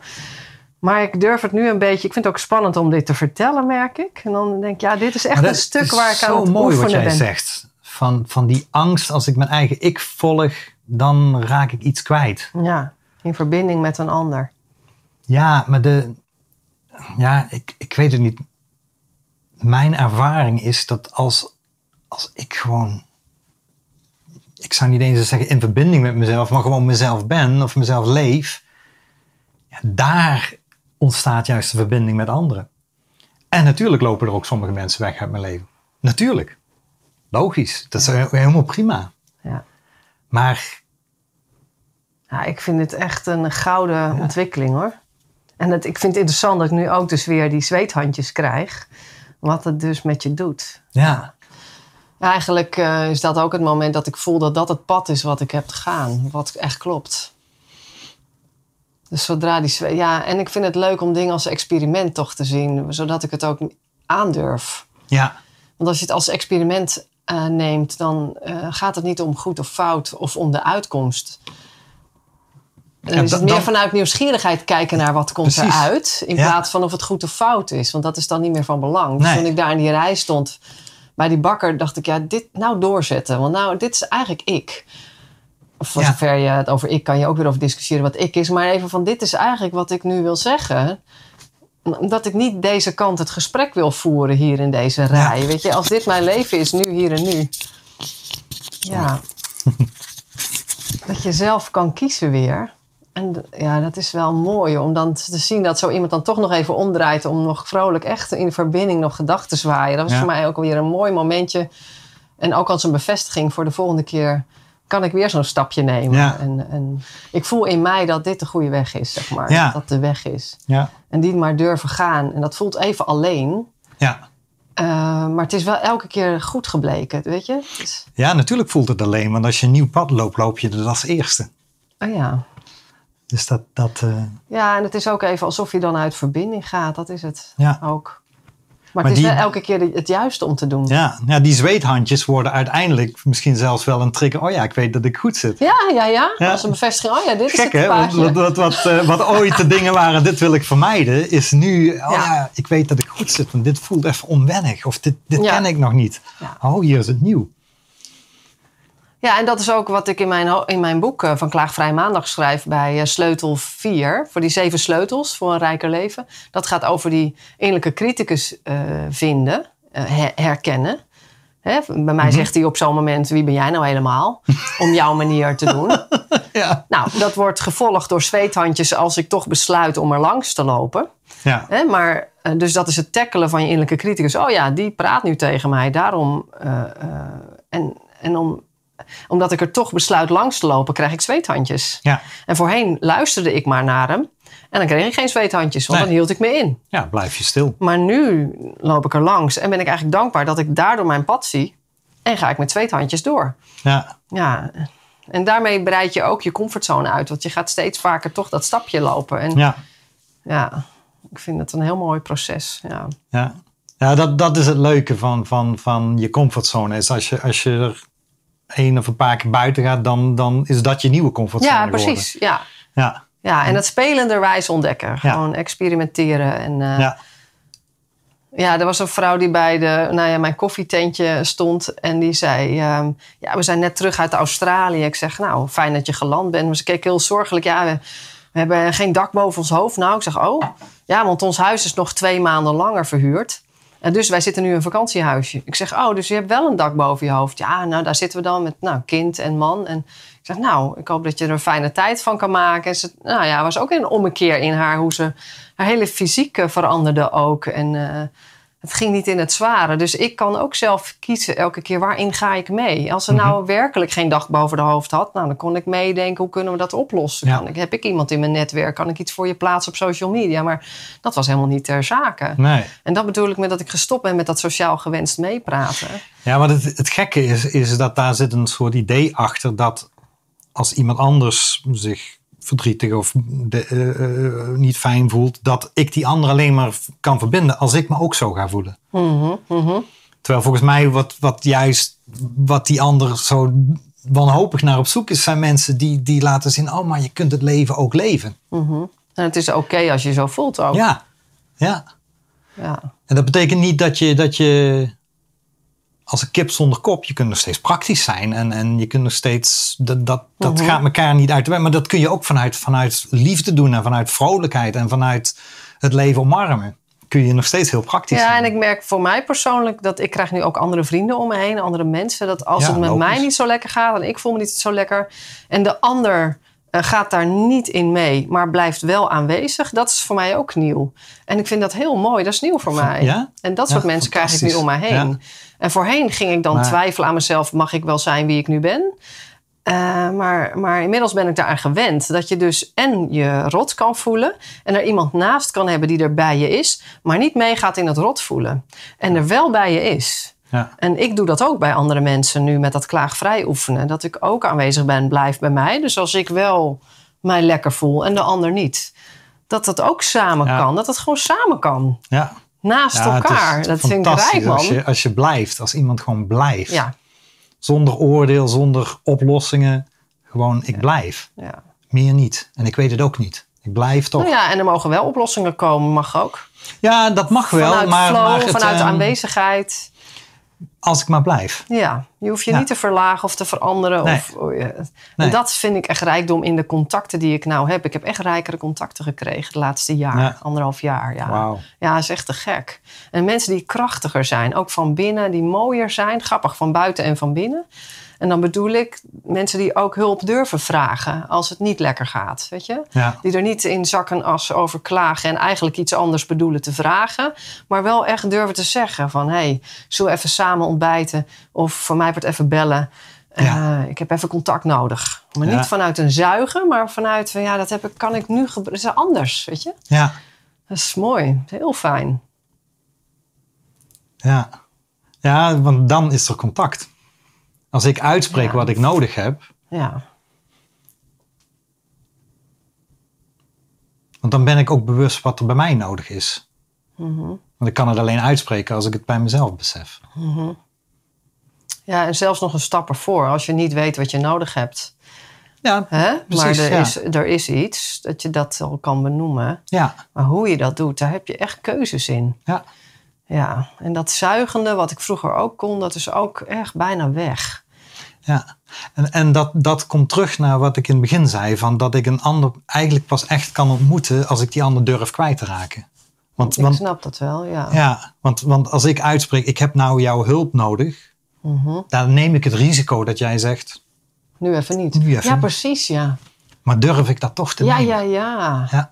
Maar ik durf het nu een beetje. Ik vind het ook spannend om dit te vertellen, merk ik. En dan denk ik, ja, dit is echt een stuk waar ik aan zo het mooi wat oefenen jij ben. zegt. Van, van die angst, als ik mijn eigen ik volg, dan raak ik iets kwijt. Ja, in verbinding met een ander. Ja, maar de. Ja, ik, ik weet het niet. Mijn ervaring is dat als, als ik gewoon. Ik zou niet eens zeggen in verbinding met mezelf, maar gewoon mezelf ben of mezelf leef. Ja, daar ontstaat juist de verbinding met anderen. En natuurlijk lopen er ook sommige mensen weg uit mijn leven. Natuurlijk. Logisch. Dat is helemaal prima. Ja. Maar Ja, ik vind het echt een gouden ontwikkeling hoor. En het, ik vind het interessant dat ik nu ook dus weer die zweethandjes krijg. Wat het dus met je doet. ja, Eigenlijk eh, is dat ook het moment dat ik voel dat dat het pad is wat ik heb te gaan. Wat echt klopt. Dus zodra die Ja, en ik vind het leuk om dingen als experiment toch te zien. Zodat ik het ook aandurf. ja, Want als je het als experiment eh, neemt, dan eh, gaat het niet om goed of fout of om de uitkomst. Dan Ja, is het dan- meer dan- vanuit nieuwsgierigheid kijken naar wat komt Precies. eruit. In Ja. plaats van of het goed of fout is. Want dat is dan niet meer van belang. Dus Nee. toen ik daar in die rij stond bij die bakker, dacht ik, ja, dit nou doorzetten. Want nou, dit is eigenlijk ik. Of voor Ja. zover je het over ik kan je ook weer over discussiëren wat ik is. Maar even van, dit is eigenlijk wat ik nu wil zeggen dat ik niet deze kant het gesprek wil voeren hier in deze rij. Weet je, als dit mijn leven is, nu, hier en nu. Ja. dat je zelf kan kiezen weer. En ja, dat is wel mooi om dan te zien dat zo iemand dan toch nog even omdraait om nog vrolijk echt in de verbinding nog gedachten te zwaaien. Dat was Ja. voor mij ook alweer een mooi momentje. En ook als een bevestiging voor de volgende keer kan ik weer zo'n stapje nemen. Ja. En, en ik voel in mij dat dit de goede weg is, zeg maar. Ja. Dat de weg is. ja, En die maar durven gaan. En dat voelt even alleen. ja. Eh, maar het is wel elke keer goed gebleken, weet je? Ja, natuurlijk voelt het alleen, want als je een nieuw pad loopt, loop je er als eerste. oh ja. Dus dat, dat eh, ja, en het is ook even alsof je dan uit verbinding gaat. Dat is het ja. ook. Maar, Maar het is die- wel elke keer het juiste om te doen. Ja, ja, die zweethandjes worden uiteindelijk misschien zelfs wel een trigger. Oh ja, ik weet dat ik goed zit. Ja, ja, ja. Ja. Als een bevestiging. Oh ja, dit is het hè, wat, wat, wat, eh, wat ooit de dingen waren, dit wil ik vermijden, is nu, oh Ja. ja, ik weet dat ik goed zit, want dit voelt even onwennig. Of dit, dit ken ik nog niet. Oh, hier is het nieuw. Ja, en dat is ook wat ik in mijn, in mijn boek eh, van Klaagvrij Maandag schrijf bij eh, sleutel 4. Voor die zeven sleutels voor een rijker leven. Dat gaat over die innerlijke criticus eh, vinden, her- herkennen. Hè, bij Mhm. mij zegt hij op zo'n moment, wie ben jij nou helemaal? Om jouw manier te doen. Ja. Nou, dat wordt gevolgd door zweethandjes als ik toch besluit om er langs te lopen. Ja. Hè, maar, dus dat is het tackelen van je innerlijke criticus. Oh ja, die praat nu tegen mij. Daarom. en en om, omdat ik er toch besluit langs te lopen, krijg ik zweethandjes. Ja. En voorheen luisterde ik maar naar hem. En dan kreeg ik geen zweethandjes, want Nee. dan hield ik me in. ja, blijf je stil. Maar nu loop ik er langs en ben ik eigenlijk dankbaar dat ik daardoor mijn pad zie. En ga ik met zweethandjes door. Ja, Ja. En daarmee breid je ook je comfortzone uit. Want je gaat steeds vaker toch dat stapje lopen. En ja, ja, ik vind het een heel mooi proces. Ja. ja. Ja, dat, dat is het leuke van, van, van je comfortzone. Is als je, als je er één of een paar keer buiten gaat, dan, dan is dat je nieuwe comfortzone Ja, precies. Ja. Ja, ja, en dat spelenderwijs ontdekken. Gewoon experimenteren. En, eh, ja. ja, er was een vrouw die bij de, nou ja, mijn koffietentje stond. En die zei, ehm, ja, we zijn net terug uit Australië. Ik zeg, nou, fijn dat je geland bent. Maar ze keek heel zorgelijk. Ja, we, we hebben geen dak boven ons hoofd. Nou, ik zeg, oh, ja, want ons huis is nog twee maanden langer verhuurd. En dus wij zitten nu in een vakantiehuisje. Ik zeg, oh, dus je hebt wel een dak boven je hoofd. Ja, nou, daar zitten we dan met nou, kind en man. En ik zeg, nou, ik hoop dat je er een fijne tijd van kan maken. En ze, nou ja, was ook een ommekeer in haar, hoe ze haar hele fysiek eh, veranderde ook. En uh, het ging niet in het zware. Dus ik kan ook zelf kiezen elke keer waarin ga ik mee. Als ze nou Mhm. werkelijk geen dag boven de hoofd had, nou, dan kon ik meedenken hoe kunnen we dat oplossen. Ja. Kan ik, heb ik iemand in mijn netwerk? Kan ik iets voor je plaatsen op social media? Maar dat was helemaal niet ter zake. Nee. En dat bedoel ik met dat ik gestopt ben met dat sociaal gewenst meepraten. Ja, maar het, het gekke is, is dat daar zit een soort idee achter dat als iemand anders zich verdrietig of de, eh, eh, niet fijn voelt, dat ik die ander alleen maar kan verbinden als ik me ook zo ga voelen. Mhm, mhm. Terwijl volgens mij wat, wat juist wat die ander zo wanhopig naar op zoek is, zijn mensen die, die laten zien, oh maar je kunt het leven ook leven. En het is oké als je je zo voelt ook. Ja, ja. Ja. En dat betekent niet dat je, dat je als een kip zonder kop, je kunt nog steeds praktisch zijn. En, en je kunt nog steeds, dat, dat, dat Mhm. gaat elkaar niet uit de weg. Maar dat kun je ook vanuit, vanuit liefde doen en vanuit vrolijkheid en vanuit het leven omarmen. Kun je nog steeds heel praktisch Ja, zijn. en ik merk voor mij persoonlijk dat ik krijg nu ook andere vrienden om me heen, andere mensen. Dat als Ja, het met logisch. mij niet zo lekker gaat en ik voel me niet zo lekker en de ander gaat daar niet in mee, maar blijft wel aanwezig, dat is voor mij ook nieuw. En ik vind dat heel mooi, dat is nieuw voor mij. Ja? En dat Ja, soort mensen krijg ik nu om me heen. En voorheen ging ik dan Maar- twijfelen aan mezelf, mag ik wel zijn wie ik nu ben? Eh, maar, maar inmiddels ben ik daaraan gewend. Dat je dus en je rot kan voelen. En er iemand naast kan hebben die er bij je is. Maar niet meegaat in het rot voelen. En er wel bij je is. Ja. En ik doe dat ook bij andere mensen nu met dat klaagvrij oefenen. Dat ik ook aanwezig ben, blijf bij mij. Dus als ik wel mij lekker voel en de ander niet. Dat dat ook samen Ja. kan. Dat het gewoon samen kan. Ja. Naast Ja, elkaar. Dat vind ik rijk, man. Als je, als je blijft, als iemand gewoon blijft. Ja, Zonder oordeel, zonder oplossingen. Gewoon, ik blijf. ja. Meer niet. En ik weet het ook niet. Ik blijf toch. Nou ja, en er mogen wel oplossingen komen, mag ook. Ja, dat mag wel. vanuit maar, flow, maar het, vanuit ehm, aanwezigheid. Als ik maar blijf. Ja, je hoeft je Ja. niet te verlagen of te veranderen. Nee. Of, oh ja. Nee. En dat vind ik echt rijkdom in de contacten die ik nou heb. Ik heb echt rijkere contacten gekregen het laatste jaar, Ja. anderhalf jaar. Ja. Wauw. ja, is echt te gek. En mensen die krachtiger zijn, ook van binnen, die mooier zijn. Grappig, van buiten en van binnen. En dan bedoel ik mensen die ook hulp durven vragen als het niet lekker gaat. Weet je? Ja. Die er niet in zak en as over klagen en eigenlijk iets anders bedoelen te vragen. Maar wel echt durven te zeggen van... hé, hey, zullen we even samen ontbijten? Of voor mij wordt even bellen. Ja. Eh, ik heb even contact nodig. Maar Ja. niet vanuit een zuigen, maar vanuit van... ja, dat heb ik, kan ik nu gebruiken. Dat is anders, weet je? Ja. Dat is mooi. Dat is heel fijn. Ja. ja, want dan is er contact. Als ik uitspreek Ja. wat ik nodig heb, Ja, want dan ben ik ook bewust wat er bij mij nodig is. Mhm. Want ik kan het alleen uitspreken als ik het bij mezelf besef. ja en zelfs nog een stap ervoor. Als je niet weet wat je nodig hebt. Ja, Hè? Precies, maar er, ja. is, er is iets dat je dat al kan benoemen. ja, Maar hoe je dat doet, daar heb je echt keuzes in. ja. Ja, en dat zuigende, wat ik vroeger ook kon, dat is ook echt bijna weg. Ja. En, en dat, dat komt terug naar wat ik in het begin zei: van dat ik een ander eigenlijk pas echt kan ontmoeten als ik die ander durf kwijt te raken. Want, Ik want, snap dat wel, ja. ja, want, want als ik uitspreek, ik heb nou jouw hulp nodig, Mhm. dan neem ik het risico dat jij zegt, Nu even niet. Nu even ja, niet. precies, ja. maar durf ik dat toch te Ja, nemen? ja, ja. ja.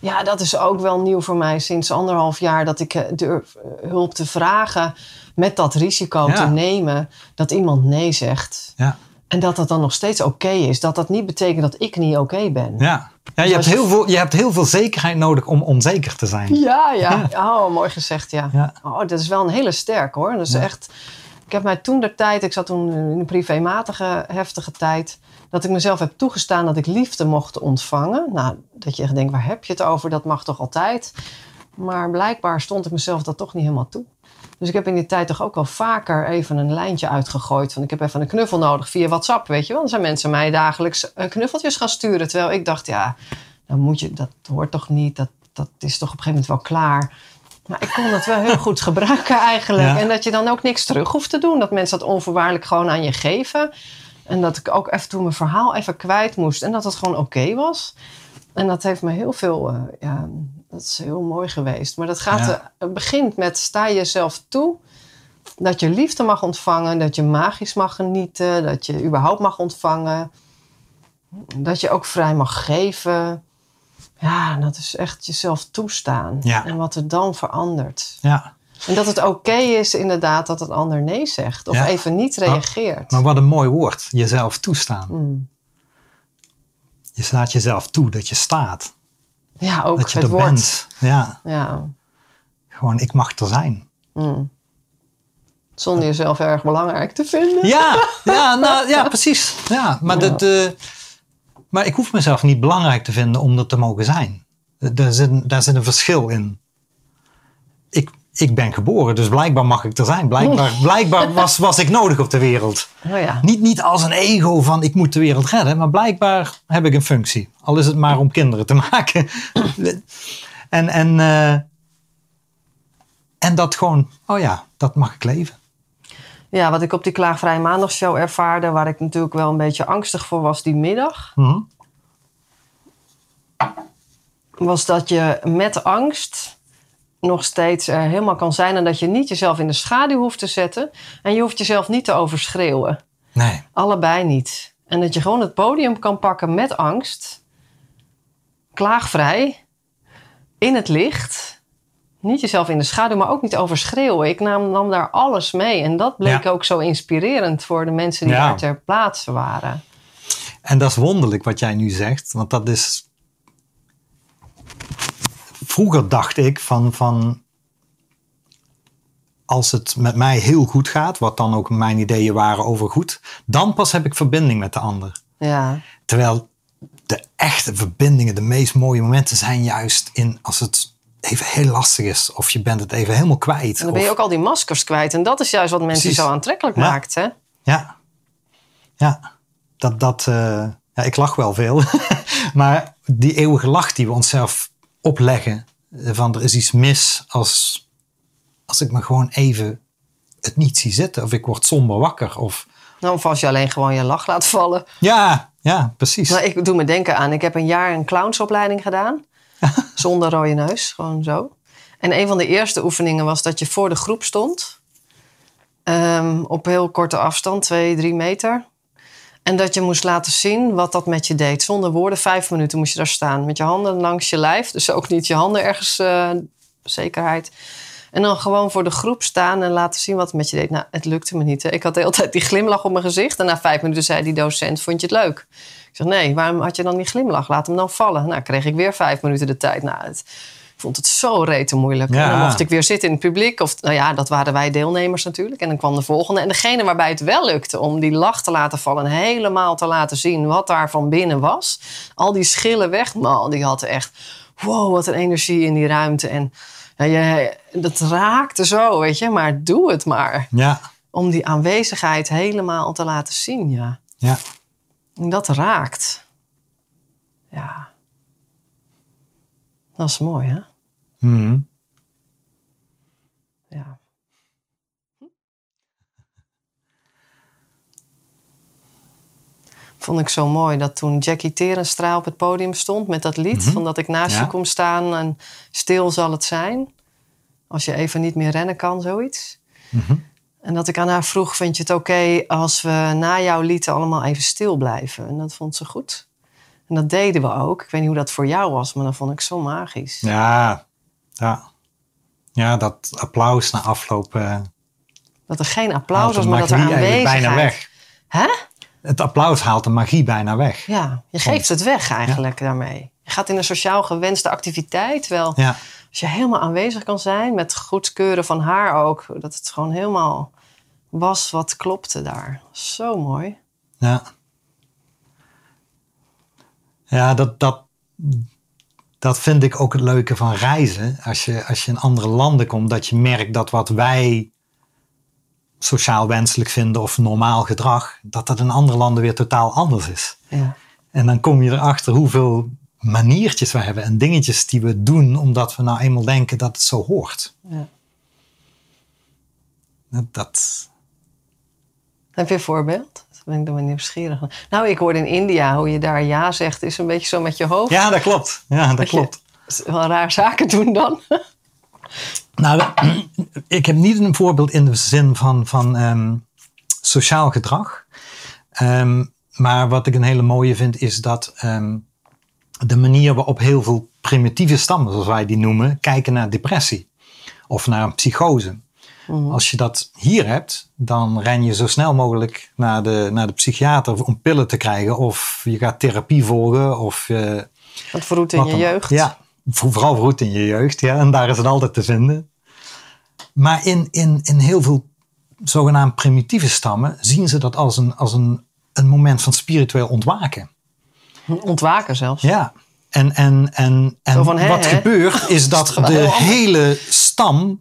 Ja, dat is ook wel nieuw voor mij sinds anderhalf jaar dat ik eh, durf eh, hulp te vragen met dat risico Ja. te nemen dat iemand nee zegt. ja. En dat dat dan nog steeds oké is. Dat dat niet betekent dat ik niet oké ben. Ja, ja Dus je, hebt als je- heel veel, je hebt heel veel zekerheid nodig om onzeker te zijn. Ja, ja. Oh, mooi gezegd, ja. Ja. Oh, dat is wel een hele sterk hoor. Dat is Ja. echt. Ik heb mij toen de tijd, ik zat toen in een privématige, heftige tijd, dat ik mezelf heb toegestaan dat ik liefde mocht ontvangen. Nou, dat je echt denkt, waar heb je het over? Dat mag toch altijd? Maar blijkbaar stond ik mezelf dat toch niet helemaal toe. Dus ik heb in die tijd toch ook wel vaker even een lijntje uitgegooid. Van ik heb even een knuffel nodig via WhatsApp, weet je wel. Dan zijn mensen mij dagelijks eh, knuffeltjes gaan sturen. Terwijl ik dacht, ja, dan moet je, dat hoort toch niet. Dat, dat is toch op een gegeven moment wel klaar. Maar ik kon het wel heel goed gebruiken eigenlijk. Ja. En dat je dan ook niks terug hoeft te doen. Dat mensen dat onvoorwaardelijk gewoon aan je geven. En dat ik ook even toen mijn verhaal even kwijt moest. En dat het gewoon oké was. En dat heeft me heel veel... eh, ja, Dat is heel mooi geweest. Maar dat gaat, Ja. begint met sta jezelf toe dat je liefde mag ontvangen, dat je magisch mag genieten, dat je überhaupt mag ontvangen, dat je ook vrij mag geven. Ja, dat is echt jezelf toestaan. Ja. En wat er dan verandert. Ja. En dat het oké is inderdaad dat het ander nee zegt of Ja. even niet reageert. Maar wat een mooi woord. Jezelf toestaan. Mm. Je staat jezelf toe dat je staat. Ja, ook dat je het er woord. bent. Ja. Ja. Gewoon, ik mag er zijn. Mm. Zonder jezelf erg belangrijk te vinden. Ja, ja, nou, ja precies. Ja, maar, Ja. Dat, maar ik hoef mezelf niet belangrijk te vinden om er te mogen zijn. Daar zit, daar zit een verschil in. Ik, ben geboren, dus blijkbaar mag ik er zijn. Blijkbaar, blijkbaar was, was ik nodig op de wereld. Oh ja. Niet, niet als een ego van ik moet de wereld redden, maar blijkbaar heb ik een functie. Al is het maar om kinderen te maken. en, en, eh, en dat gewoon, oh ja, dat mag ik leven. Ja, wat ik op die Klaagvrije Maandagshow ervaarde, waar ik natuurlijk wel een beetje angstig voor was die middag, Mhm. was dat je met angst nog steeds er helemaal kan zijn en dat je niet jezelf in de schaduw hoeft te zetten en je hoeft jezelf niet te overschreeuwen. Nee, Allebei niet. En dat je gewoon het podium kan pakken met angst, klaagvrij, in het licht. Niet jezelf in de schaduw, maar ook niet overschreeuwen. Ik nam, nam daar alles mee. En dat bleek Ja. ook zo inspirerend voor de mensen die Ja. daar ter plaatse waren. En dat is wonderlijk wat jij nu zegt, want dat is. Vroeger dacht ik van, van. Als het met mij heel goed gaat, wat dan ook mijn ideeën waren over goed, dan pas heb ik verbinding met de ander. Ja, Terwijl de echte verbindingen, de meest mooie momenten zijn juist in als het even heel lastig is, of je bent het even helemaal kwijt. en dan ben je of- ook al die maskers kwijt. En dat is juist wat mensen Precies. zo aantrekkelijk Ja. maakt. Hè? Ja, ja. Dat, dat, eh, ja, ik lach wel veel. maar die eeuwige lach die we onszelf opleggen, van er is iets mis als, als ik me gewoon even het niet zie zitten. Of ik word somber wakker. Of, Nou, of als je alleen gewoon je lach laat vallen. ja, ja, precies. Nou, ik doe me denken aan, ik heb een jaar een clownsopleiding gedaan. zonder rode neus, gewoon zo. En een van de eerste oefeningen was dat je voor de groep stond. Ehm, op heel korte afstand, twee, drie meter. En dat je moest laten zien wat dat met je deed. Zonder woorden, vijf minuten moest je daar staan. Met je handen langs je lijf. Dus ook niet je handen ergens, eh, zekerheid. En dan gewoon voor de groep staan en laten zien wat het met je deed. Nou, het lukte me niet. Hè. Ik had de hele tijd die glimlach op mijn gezicht. En na vijf minuten zei die docent, vond je het leuk? Ik zeg, nee, waarom had je dan die glimlach? Laat hem dan vallen. Nou, kreeg ik weer vijf minuten de tijd. Nou, het, vond het zo rete moeilijk. Ja. En dan mocht ik weer zitten in het publiek. Of, nou ja, dat waren wij deelnemers natuurlijk. En dan kwam de volgende. En degene waarbij het wel lukte om die lach te laten vallen... en helemaal te laten zien wat daar van binnen was. Al die schillen weg. Man, die had echt... Wow, wat een energie in die ruimte. En ja, je, dat raakte zo, weet je. Maar doe het maar. Ja, Om die aanwezigheid helemaal te laten zien, ja. ja. En dat raakt. Ja. Dat is mooi, hè? Mhm. Ja. Vond ik zo mooi dat toen Jackie Terenstra op het podium stond met dat lied... Mhm. van dat ik naast Ja. je kom staan en stil zal het zijn. Als je even niet meer rennen kan, zoiets. Mhm. En dat ik aan haar vroeg, vind je het oké als we na jouw lied allemaal even stil blijven? En dat vond ze goed. En dat deden we ook. Ik weet niet hoe dat voor jou was, maar dat vond ik zo magisch. Ja, ja. Ja, dat applaus na afloop. eh, Dat er geen applaus was, maar dat er aanwezigheid... bijna weg. Hè? Het applaus haalt de magie bijna weg. Ja, je geeft het weg eigenlijk daarmee. Je gaat in een sociaal gewenste activiteit. Terwijl Ja, als je helemaal aanwezig kan zijn, met goedkeuren van haar ook, dat het gewoon helemaal was wat klopte daar. Zo mooi. ja. Ja, dat, dat, dat vind ik ook het leuke van reizen. Als je, als je in andere landen komt, dat je merkt dat wat wij sociaal wenselijk vinden of normaal gedrag, dat dat in andere landen weer totaal anders is. Ja. En dan kom je erachter hoeveel maniertjes we hebben en dingetjes die we doen omdat we nou eenmaal denken dat het zo hoort. Ja. Dat, dat Heb je een voorbeeld? Ben ik dan wel nieuwsgierig. Nou, ik hoorde in India hoe je daar ja zegt, is een beetje zo met je hoofd. ja, dat klopt. Ja, dat klopt. wel raar zaken doen dan. Nou, ik heb niet een voorbeeld in de zin van, van ehm, sociaal gedrag. Ehm, maar wat ik een hele mooie vind, is dat ehm, de manier waarop heel veel primitieve stammen, zoals wij die noemen, kijken naar depressie of naar een psychose. Mhm. Als je dat hier hebt, dan ren je zo snel mogelijk naar de, naar de psychiater om pillen te krijgen. Of je gaat therapie volgen. Of, eh, Wat verroet in je jeugd. Ja, vo- vooral verroet in je jeugd. Ja, en daar is het altijd te vinden. Maar in, in, in heel veel zogenaamd primitieve stammen zien ze dat als een, als een, een moment van spiritueel ontwaken. Ontwaken zelfs. Ja. En, en, en, en Zo van, hè, wat hè? gebeurt is dat de hele stam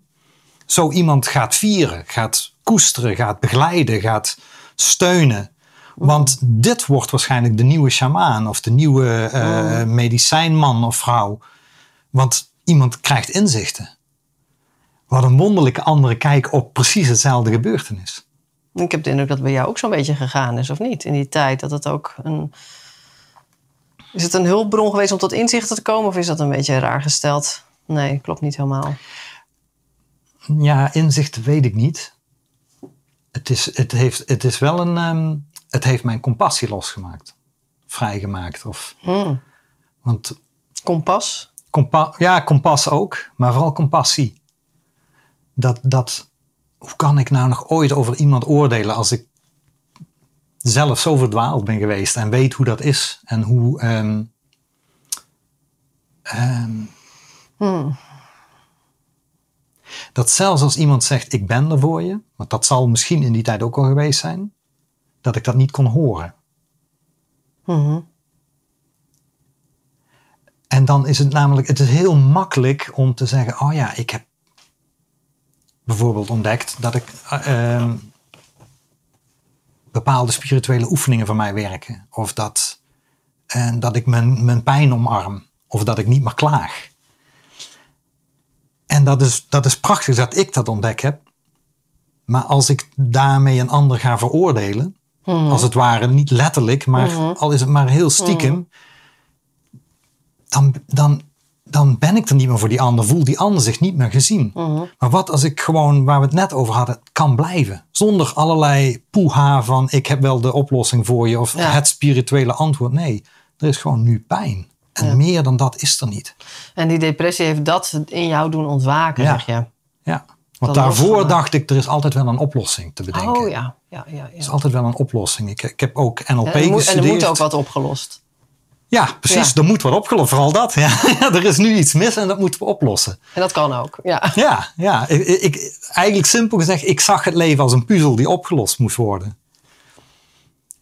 zo iemand gaat vieren, gaat koesteren, gaat begeleiden, gaat steunen. Want dit wordt waarschijnlijk de nieuwe sjamaan of de nieuwe eh, medicijnman of vrouw. Want iemand krijgt inzichten. Wat een wonderlijke andere kijk op precies hetzelfde gebeurtenis. Ik heb de indruk dat het bij jou ook zo'n beetje gegaan is, of niet? In die tijd dat het ook een... Is het een hulpbron geweest om tot inzichten te komen? Of is dat een beetje raar gesteld? Nee, klopt niet helemaal. Ja, inzichten weet ik niet. Het is, het heeft, het is wel een. ehm, het heeft mijn compassie losgemaakt. Vrijgemaakt. Of, Hmm. want Kompas? compa ja, kompas ook, maar vooral compassie. Dat, dat, hoe kan ik nou nog ooit over iemand oordelen als ik zelf zo verdwaald ben geweest en weet hoe dat is en hoe. Hmm. Dat zelfs als iemand zegt ik ben er voor je, want dat zal misschien in die tijd ook al geweest zijn, dat ik dat niet kon horen. Mhm. En dan is het namelijk, het is heel makkelijk om te zeggen, oh ja, ik heb bijvoorbeeld ontdekt dat ik eh, ehm, bepaalde spirituele oefeningen voor mij werken. Of dat, en dat ik mijn, mijn pijn omarm. Of dat ik niet meer klaag. En dat is, dat is prachtig dat ik dat ontdekt heb. Maar als ik daarmee een ander ga veroordelen, Mhm. als het ware niet letterlijk, maar Mhm. al is het maar heel stiekem, dan, dan, dan ben ik er niet meer voor die ander, voelt die ander zich niet meer gezien. Maar wat als ik gewoon, waar we het net over hadden, kan blijven? Zonder allerlei poeha van ik heb wel de oplossing voor je of Ja. het spirituele antwoord. Nee, er is gewoon nu pijn. En Ja. meer dan dat is er niet. En die depressie heeft dat in jou doen ontwaken, Ja. zeg je. Ja. Want Dat daarvoor dacht ik, er is altijd wel een oplossing te bedenken. Oh ja, ja, ja. Er is altijd wel een oplossing. Ik, ik heb ook NLP En er, moet, en gestudeerd. er moet ook wat opgelost. Ja, precies. Er moet wat opgelost. Vooral dat. Ja. er is nu iets mis en dat moeten we oplossen. En dat kan ook, ja. Ja, ja. Ik, ik, eigenlijk simpel gezegd, ik zag het leven als een puzzel die opgelost moest worden.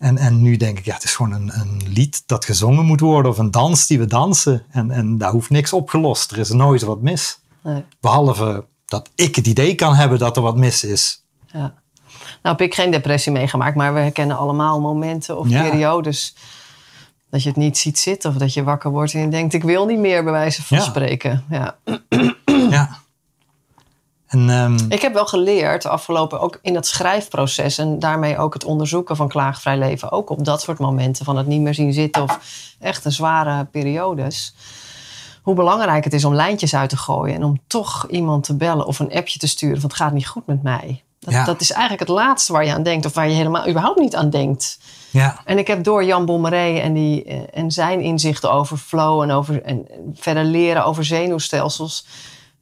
En, en nu denk ik, ja, het is gewoon een, een lied dat gezongen moet worden of een dans die we dansen. En, en daar hoeft niks opgelost. Er is nooit wat mis. Nee, Behalve dat ik het idee kan hebben dat er wat mis is. ja. Nou heb ik geen depressie meegemaakt, maar we herkennen allemaal momenten of Ja. periodes dat je het niet ziet zitten of dat je wakker wordt en je denkt ik wil niet meer bij wijze van Ja. spreken. Ja. Ja. En ehm, Ik heb wel geleerd afgelopen, ook in het schrijfproces en daarmee ook het onderzoeken van klaagvrij leven, ook op dat soort momenten van het niet meer zien zitten of echt een zware periodes. Hoe belangrijk het is om lijntjes uit te gooien en om toch iemand te bellen of een appje te sturen van het gaat niet goed met mij. Dat, Ja. dat is eigenlijk het laatste waar je aan denkt of waar je helemaal überhaupt niet aan denkt. ja, En ik heb door Jan Bommeré en, die, eh, en zijn inzichten over flow en, over, en verder leren over zenuwstelsels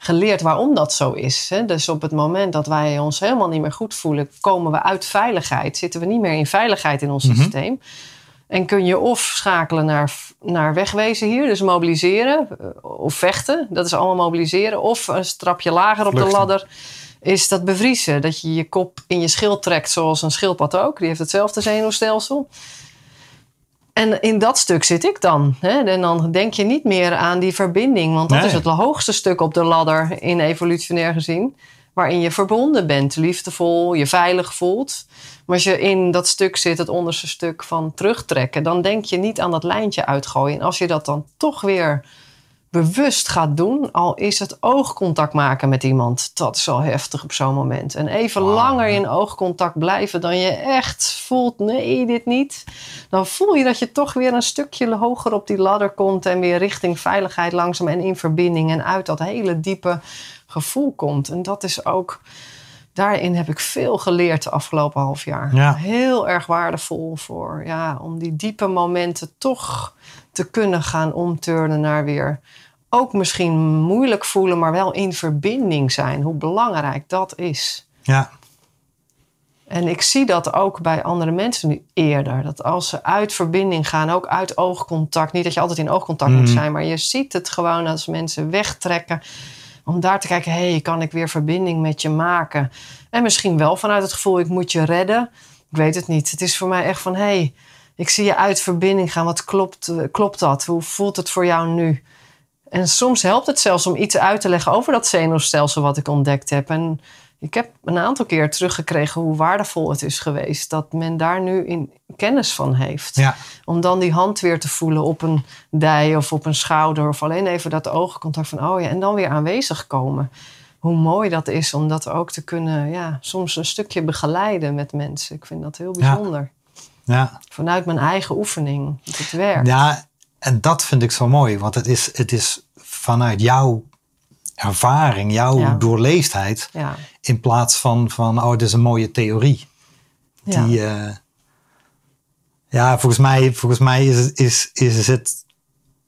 geleerd waarom dat zo is. Hè? Dus op het moment dat wij ons helemaal niet meer goed voelen, komen we uit veiligheid. Zitten we niet meer in veiligheid in ons Mhm. systeem. En kun je of schakelen naar, naar wegwezen hier, dus mobiliseren, eh, of vechten. Dat is allemaal mobiliseren. Of een strapje lager op de ladder is dat bevriezen. Dat je je kop in je schild trekt, zoals een schildpad ook. Die heeft hetzelfde zenuwstelsel. En in dat stuk zit ik dan. Hè? En dan denk je niet meer aan die verbinding. Want dat Nee. is het hoogste stuk op de ladder in evolutionair gezien. Waarin je verbonden bent, liefdevol, je veilig voelt. Maar als je in dat stuk zit, het onderste stuk van terugtrekken... dan denk je niet aan dat lijntje uitgooien. En als je dat dan toch weer bewust gaat doen, al is het oogcontact maken met iemand, dat is al heftig op zo'n moment. En even langer in oogcontact blijven dan je echt voelt, nee, dit niet. Dan voel je dat je toch weer een stukje hoger op die ladder komt en weer richting veiligheid langzaam en in verbinding en uit dat hele diepe gevoel komt. En dat is ook, daarin heb ik veel geleerd de afgelopen half jaar. Ja. Heel erg waardevol voor, ja, om die diepe momenten toch te kunnen gaan omturnen naar weer ook misschien moeilijk voelen, maar wel in verbinding zijn. Hoe belangrijk dat is. Ja, En ik zie dat ook bij andere mensen nu eerder. Dat als ze uit verbinding gaan, ook uit oogcontact. Niet dat je altijd in oogcontact moet Mhm. zijn, maar je ziet het gewoon als mensen wegtrekken. Om daar te kijken, hey, kan ik weer verbinding met je maken? En misschien wel vanuit het gevoel, ik moet je redden. Ik weet het niet. Het is voor mij echt van, hey, ik zie je uit verbinding gaan. Wat klopt, eh, klopt dat? Hoe voelt het voor jou nu? En soms helpt het zelfs om iets uit te leggen over dat zenuwstelsel wat ik ontdekt heb. En ik heb een aantal keer teruggekregen hoe waardevol het is geweest. Dat men daar nu in kennis van heeft. ja, Om dan die hand weer te voelen op een dij of op een schouder. Of alleen even dat oogcontact van oh ja. En dan weer aanwezig komen. Hoe mooi dat is om dat ook te kunnen, ja, soms een stukje begeleiden met mensen. Ik vind dat heel bijzonder. ja. Vanuit mijn eigen oefening. Dat het werkt. Ja, en dat vind ik zo mooi, want het is, het is vanuit jouw ervaring, jouw Ja. doorleefdheid, Ja. in plaats van, van oh, dit is een mooie theorie. Ja. Die, eh, ja, volgens mij, volgens mij is, het- is, is het,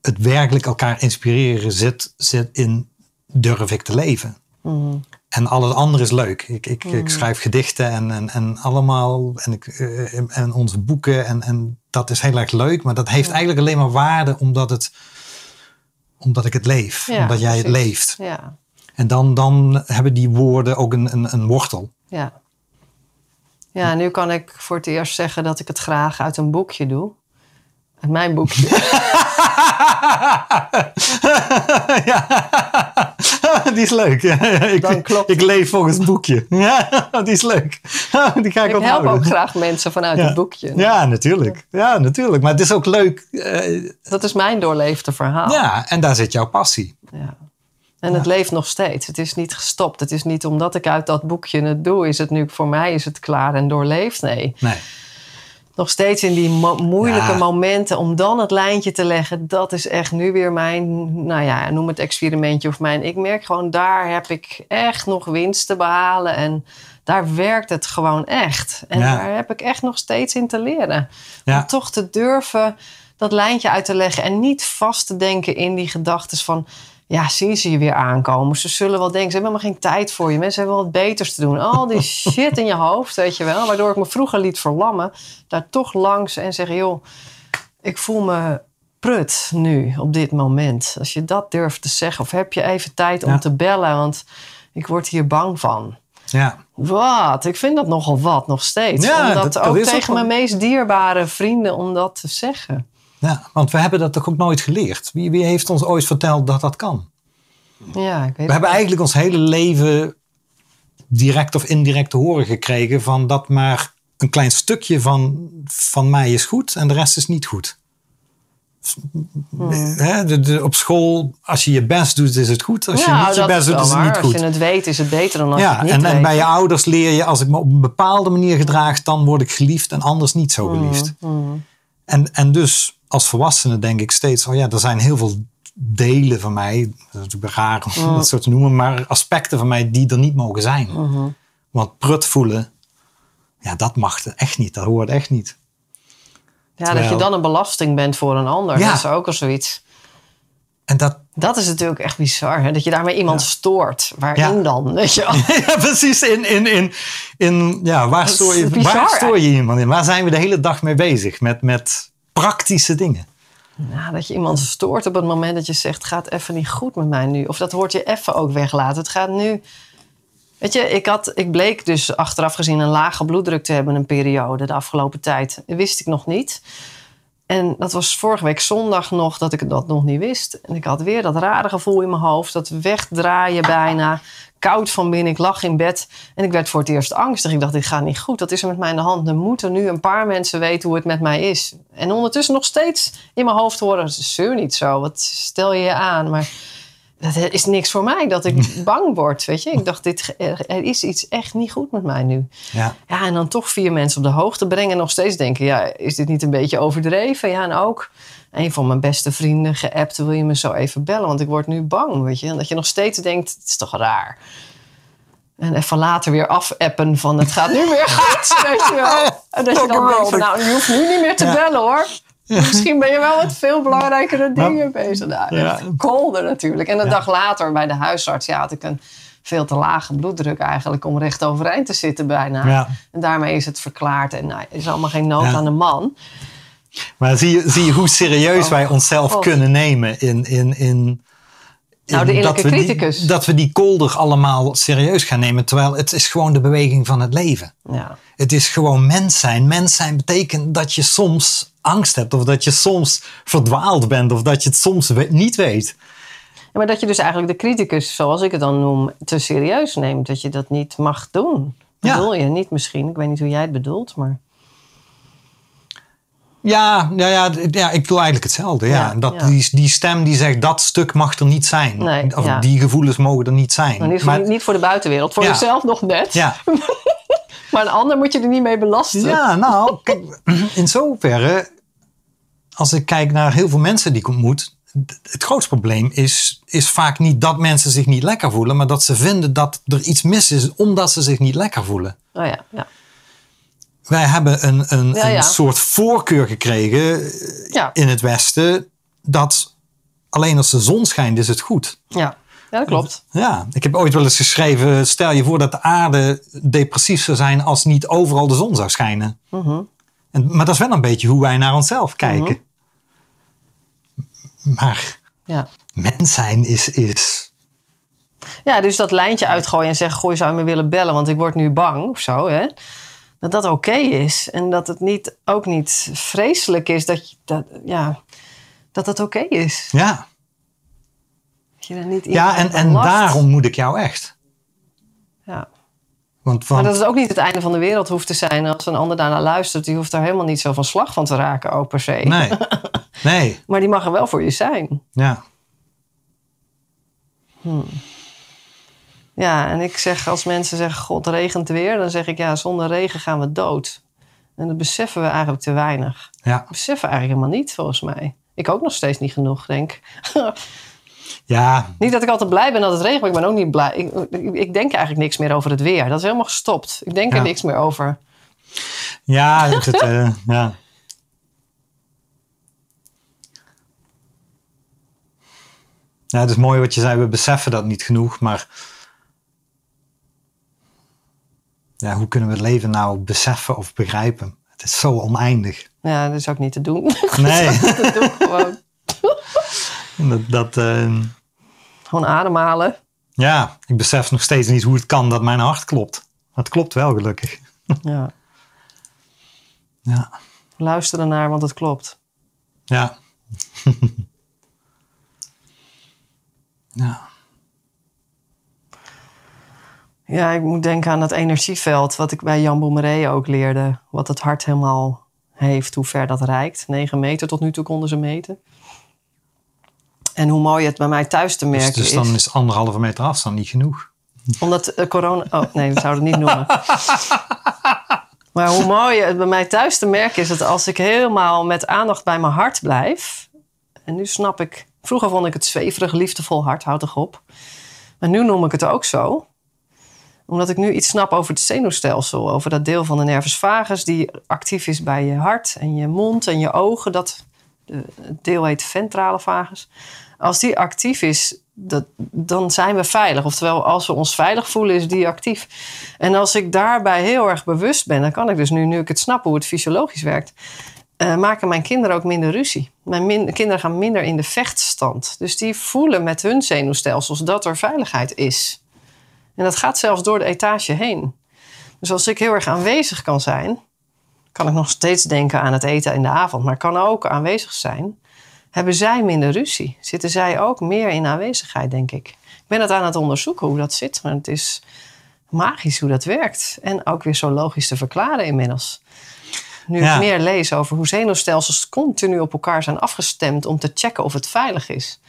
het werkelijk elkaar inspireren zit, zit in durf ik te leven. Mhm. En al het andere is leuk. Ik, ik, ik schrijf gedichten en, en, en allemaal. En, ik, eh, en onze boeken. En, en dat is heel erg leuk. Maar dat heeft eigenlijk alleen maar waarde omdat, het, omdat ik het leef. Ja, omdat jij het leeft. Ja. En dan, dan hebben die woorden ook een, een, een wortel. Ja. Ja, nu kan ik voor het eerst zeggen dat ik het graag uit een boekje doe. Uit mijn boekje. ja, die is leuk. ik, Dan klopt ik leef volgens het boekje. Ja, die is leuk. Die ga ik, ik help ook graag mensen vanuit Ja. het boekje. Ja, natuurlijk. Ja, natuurlijk. Maar het is ook leuk. eh, Dat is mijn doorleefde verhaal. ja, en daar zit jouw passie. Ja. En het leeft nog steeds. Het is niet gestopt. Het is niet omdat ik uit dat boekje het doe, is het nu voor mij is het klaar en doorleefd. Nee. Nee. Nog steeds in die mo- moeilijke Ja. momenten om dan het lijntje te leggen, dat is echt nu weer mijn, nou ja, noem het experimentje of mijn. Ik merk gewoon, daar heb ik echt nog winst te behalen en daar werkt het gewoon echt. En Ja. daar heb ik echt nog steeds in te leren. Ja. Om toch te durven dat lijntje uit te leggen en niet vast te denken in die gedachten van, ja, zien ze je weer aankomen. Ze zullen wel denken, ze hebben helemaal geen tijd voor je. Mensen hebben wel wat beters te doen. Al die shit in je hoofd, weet je wel. Waardoor ik me vroeger liet verlammen. Daar toch langs en zeggen, joh, ik voel me prut nu, op dit moment. Als je dat durft te zeggen. Of heb je even tijd om Ja. te bellen, want ik word hier bang van. Ja. Wat? Ik vind dat nogal wat, nog steeds. Ja, om dat, ook tegen mijn meest dierbare vrienden, om dat te zeggen. Ja, want we hebben dat toch ook nooit geleerd. Wie, wie heeft ons ooit verteld dat dat kan? Ja, ik weet We hebben eigenlijk ons hele leven direct of indirect te horen gekregen van dat maar een klein stukje van, van mij is goed en de rest is niet goed. De, de- op school, als je je best doet, is het goed. Als je niet je best doet, is het waar. niet goed. Als je het weet, is het beter dan als je het niet en, weet. en bij je ouders leer je, als ik me op een bepaalde manier gedraag, dan word ik geliefd en anders niet zo geliefd. Mm. En, en dus als volwassene denk ik steeds, oh ja, er zijn heel veel delen van mij, dat is natuurlijk raar om dat zo te noemen, maar aspecten van mij die er niet mogen zijn. Mhm. Want prut voelen, ja, dat mag echt niet, dat hoort echt niet. Ja, dat je dan een belasting bent voor een ander. Ja. Dat is ook al zoiets. En dat, Dat is natuurlijk echt bizar. Hè? Dat je daarmee iemand stoort. Waarin Ja. dan? Weet je ja, precies, in, in, in, in ja, waar, stoor je, bizar, waar stoor je iemand in? Waar zijn we de hele dag mee bezig? Met, met praktische dingen. Nou, dat je iemand stoort op het moment dat je zegt... gaat even niet goed met mij nu. Of dat hoort je even ook weglaten. Het gaat nu... Weet je, ik, had, ik bleek dus achteraf gezien een lage bloeddruk te hebben... een periode de afgelopen tijd. Dat wist ik nog niet. En dat was vorige week zondag nog dat ik dat nog niet wist. En ik had weer dat rare gevoel in mijn hoofd. Dat wegdraaien bijna. koud van binnen. Ik lag in bed en ik werd voor het eerst angstig. Ik dacht, dit gaat niet goed. Dat is er met mij aan de hand. Er moeten nu een paar mensen weten hoe het met mij is. En ondertussen nog steeds in mijn hoofd horen, zeur niet zo. Wat stel je je aan? Maar dat is niks voor mij dat ik bang word, weet je. Ik dacht, dit, er is iets echt niet goed met mij nu. Ja. Ja, en dan toch vier mensen op de hoogte brengen en nog steeds denken, ja, is dit niet een beetje overdreven? Ja, en ook een van mijn beste vrienden geappt, wil je me zo even bellen? Want ik word nu bang, weet je. En dat je nog steeds denkt, het is toch raar. En even later weer afappen van, het gaat nu weer goed, weet je wel. En dat je dan denkt van, nou, je hoeft nu niet meer te bellen, hoor. Misschien ben je wel met veel belangrijkere dingen bezig. Nou, Ja. kolder natuurlijk. En een Ja. dag later bij de huisarts ja, had ik een veel te lage bloeddruk eigenlijk om recht overeind te zitten bijna. Ja. En daarmee is het verklaard. En nou, er is allemaal geen nood aan de man. Maar zie je, zie je hoe serieus Oh, wij onszelf God. kunnen nemen in. in, in Nou, de innerlijke dat we die- criticus. dat we die kolder allemaal serieus gaan nemen. Terwijl het is gewoon de beweging van het leven. Ja. Het is gewoon mens zijn. Mens zijn betekent dat je soms angst hebt. Of dat je soms verdwaald bent. Of dat je het soms we- niet weet. Ja, maar dat je dus eigenlijk de criticus, zoals ik het dan noem, te serieus neemt. Dat je dat niet mag doen. Ja. Bedoel je niet misschien? Ik weet niet hoe jij het bedoelt, maar... Ja, ja, ja, ja, ik bedoel eigenlijk hetzelfde. Ja. Ja, dat ja. Die, die stem die zegt dat stuk mag er niet zijn. Nee, of die gevoelens mogen er niet zijn. Geval Maar- niet- niet voor de buitenwereld. Voor jezelf nog net. ja, Maar een ander moet je er niet mee belasten. Ja, nou, kijk, in zoverre, als ik kijk naar heel veel mensen die ik ontmoet, het grootste probleem is, is vaak niet dat mensen zich niet lekker voelen, maar dat ze vinden dat er iets mis is omdat ze zich niet lekker voelen. Oh ja, ja. Wij hebben een, een, Ja, ja. een soort voorkeur gekregen eh, Ja, in het Westen dat alleen als de zon schijnt is het goed. ja. ja dat klopt. Ja, ik heb ooit wel eens geschreven, stel je voor dat de aarde depressief zou zijn als niet overal de zon zou schijnen. Mhm. En, maar dat is wel een beetje hoe wij naar onszelf kijken. Maar Ja. mens zijn is, is. ja, dus dat lijntje uitgooien en zeggen... je zou me willen bellen, want ik word nu bang of zo. Hè? Dat dat oké is. En dat het niet, ook niet vreselijk is dat je, dat, ja, dat het oké is. Ja, Dat je er niet ja en, en daarom moet ik jou echt. Ja. Want, Maar want dat het ook niet het einde van de wereld hoeft te zijn. Als een ander daarnaar luistert, die hoeft daar helemaal niet zo van slag van te raken, ook per se. nee, nee, Maar die mag er wel voor je zijn. ja. Ja, en ik zeg als mensen zeggen: God, het regent weer, dan zeg ik ja, zonder regen gaan we dood. En dat beseffen we eigenlijk te weinig. Ja, Dat beseffen we eigenlijk helemaal niet, volgens mij. Ik ook nog steeds niet genoeg, denk ik. ja, niet dat ik altijd blij ben dat het regent, maar ik ben ook niet blij. Ik, ik, ik denk eigenlijk niks meer over het weer. Dat is helemaal gestopt. Ik denk Ja. er niks meer over. ja, het, eh, ja. Ja, het is mooi wat je zei, we beseffen dat niet genoeg, maar ja, hoe kunnen we het leven nou beseffen of begrijpen? Het is zo oneindig. Ja, dat is ook niet te doen. Nee, dat gewoon. dat, dat, eh, Gewoon ademhalen. ja, ik besef nog steeds niet hoe het kan dat mijn hart klopt. Maar het klopt wel, gelukkig. Ja. Ja, Luister ernaar, want het klopt. ja. ja. Ja, ik moet denken aan het energieveld, wat ik bij Jan Bommeré ook leerde. Wat het hart helemaal heeft, hoe ver dat reikt. 9 meter tot nu toe konden ze meten. En hoe mooi het bij mij thuis te Dus, merken dus is. dan is anderhalve meter afstand niet genoeg. Omdat eh, corona... Oh, nee, we zouden het niet noemen. Maar hoe mooi het bij mij thuis te merken is... dat als ik helemaal met aandacht bij mijn hart blijf... en nu snap ik... Vroeger vond ik het zweverig, liefdevol hart, houd toch op. Maar nu noem ik het ook zo. Omdat ik nu iets snap over het zenuwstelsel. Over dat deel van de nervus vagus... die actief is bij je hart en je mond en je ogen. Dat het deel heet ventrale vagus. Als die actief is, dat, dan zijn we veilig. Oftewel, als we ons veilig voelen, is die actief. En als ik daarbij heel erg bewust ben, dan kan ik dus nu, nu ik het snap hoe het fysiologisch werkt, eh, maken mijn kinderen ook minder ruzie. Mijn kinderen gaan minder in de vechtstand. Dus die voelen met hun zenuwstelsels dat er veiligheid is. En dat gaat zelfs door de etage heen. Dus als ik heel erg aanwezig kan zijn, kan ik nog steeds denken aan het eten in de avond, maar kan ook aanwezig zijn hebben zij minder ruzie? Zitten zij ook meer in aanwezigheid, denk ik? Ik ben het aan het onderzoeken hoe dat zit. Maar het is magisch hoe dat werkt. En ook weer zo logisch te verklaren inmiddels. Nu Ja. ik meer lees over hoe zenuwstelsels continu op elkaar zijn afgestemd om te checken of het veilig is.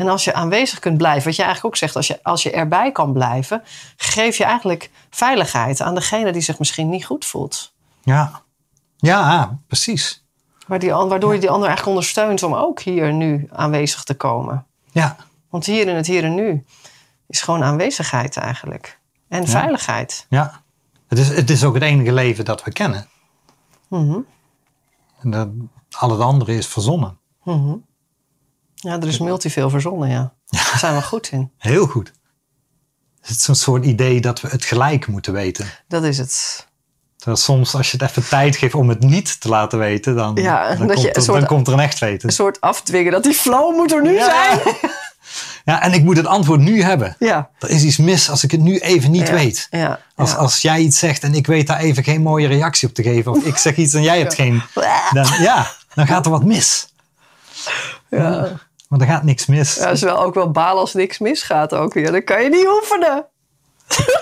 En als je aanwezig kunt blijven, wat je eigenlijk ook zegt, als je, als je erbij kan blijven, geef je eigenlijk veiligheid aan degene die zich misschien niet goed voelt. Ja, ja precies. Maar die, waardoor je die ander eigenlijk ondersteunt om ook hier nu aanwezig te komen. Ja, Want hier in het hier en nu is gewoon aanwezigheid eigenlijk. En veiligheid. ja. Het is, het is ook het enige leven dat we kennen. Mhm. En dat, al het andere is verzonnen. Mhm. Ja, er is multiveel verzonnen, ja. Daar zijn we goed in. Heel goed. Het is zo'n soort idee dat we het gelijk moeten weten. Dat is het. Terwijl soms als je het even tijd geeft om het niet te laten weten, dan, Ja, dan, komt, er, een soort- dan komt er een echt weten. Een soort afdwingen dat die flow moet er nu Ja. zijn. Ja, en ik moet het antwoord nu hebben. Ja. Er is iets mis als ik het nu even niet ja. weet. Ja. Als, als jij iets zegt en ik weet daar even geen mooie reactie op te geven. Of ik zeg iets en jij hebt geen. Dan, ja, dan gaat er wat mis. Ja. Maar er gaat niks mis. Ja, is wel ook wel balen als niks misgaat ook weer. Dan kan je niet oefenen.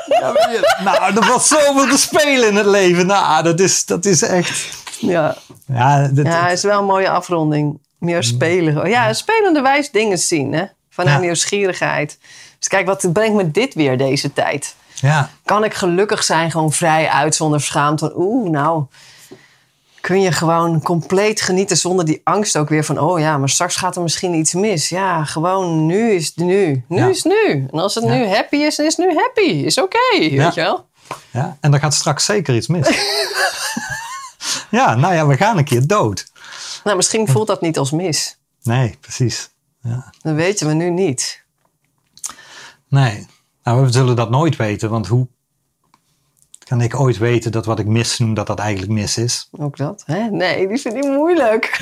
Ja, maar je- nou, er was zoveel te spelen in het leven. Nou, dat is, dat is echt. Ja, Ja, dat, ja is wel een mooie afronding. Meer spelen. Ja, spelende wijs dingen zien, hè. Vanuit Ja. nieuwsgierigheid. Dus kijk, wat brengt me dit weer deze tijd? ja, Kan ik gelukkig zijn, gewoon vrij uit, zonder schaamte? Oeh, nou, kun je gewoon compleet genieten zonder die angst ook weer van... oh ja, maar straks gaat er misschien iets mis. Ja, gewoon nu is het nu. Nu Ja. is het nu. En als het Ja. nu happy is, dan is het nu happy. Is oké, Ja. weet je wel? ja, en er gaat straks zeker iets mis. ja, nou ja, we gaan een keer dood. Nou, misschien voelt dat niet als mis. Nee, precies. Ja. Dat weten we nu niet. Nee, nou, we zullen dat nooit weten, want hoe kan ik ooit weten dat wat ik mis noem, dat dat eigenlijk mis is? Ook dat? Hè? Nee, die vind ik moeilijk.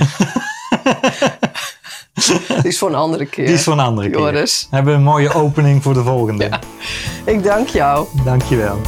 die is voor een andere keer. Die is voor een andere keer. Joris. We hebben een mooie opening voor de volgende. Ik dank jou. Dankjewel.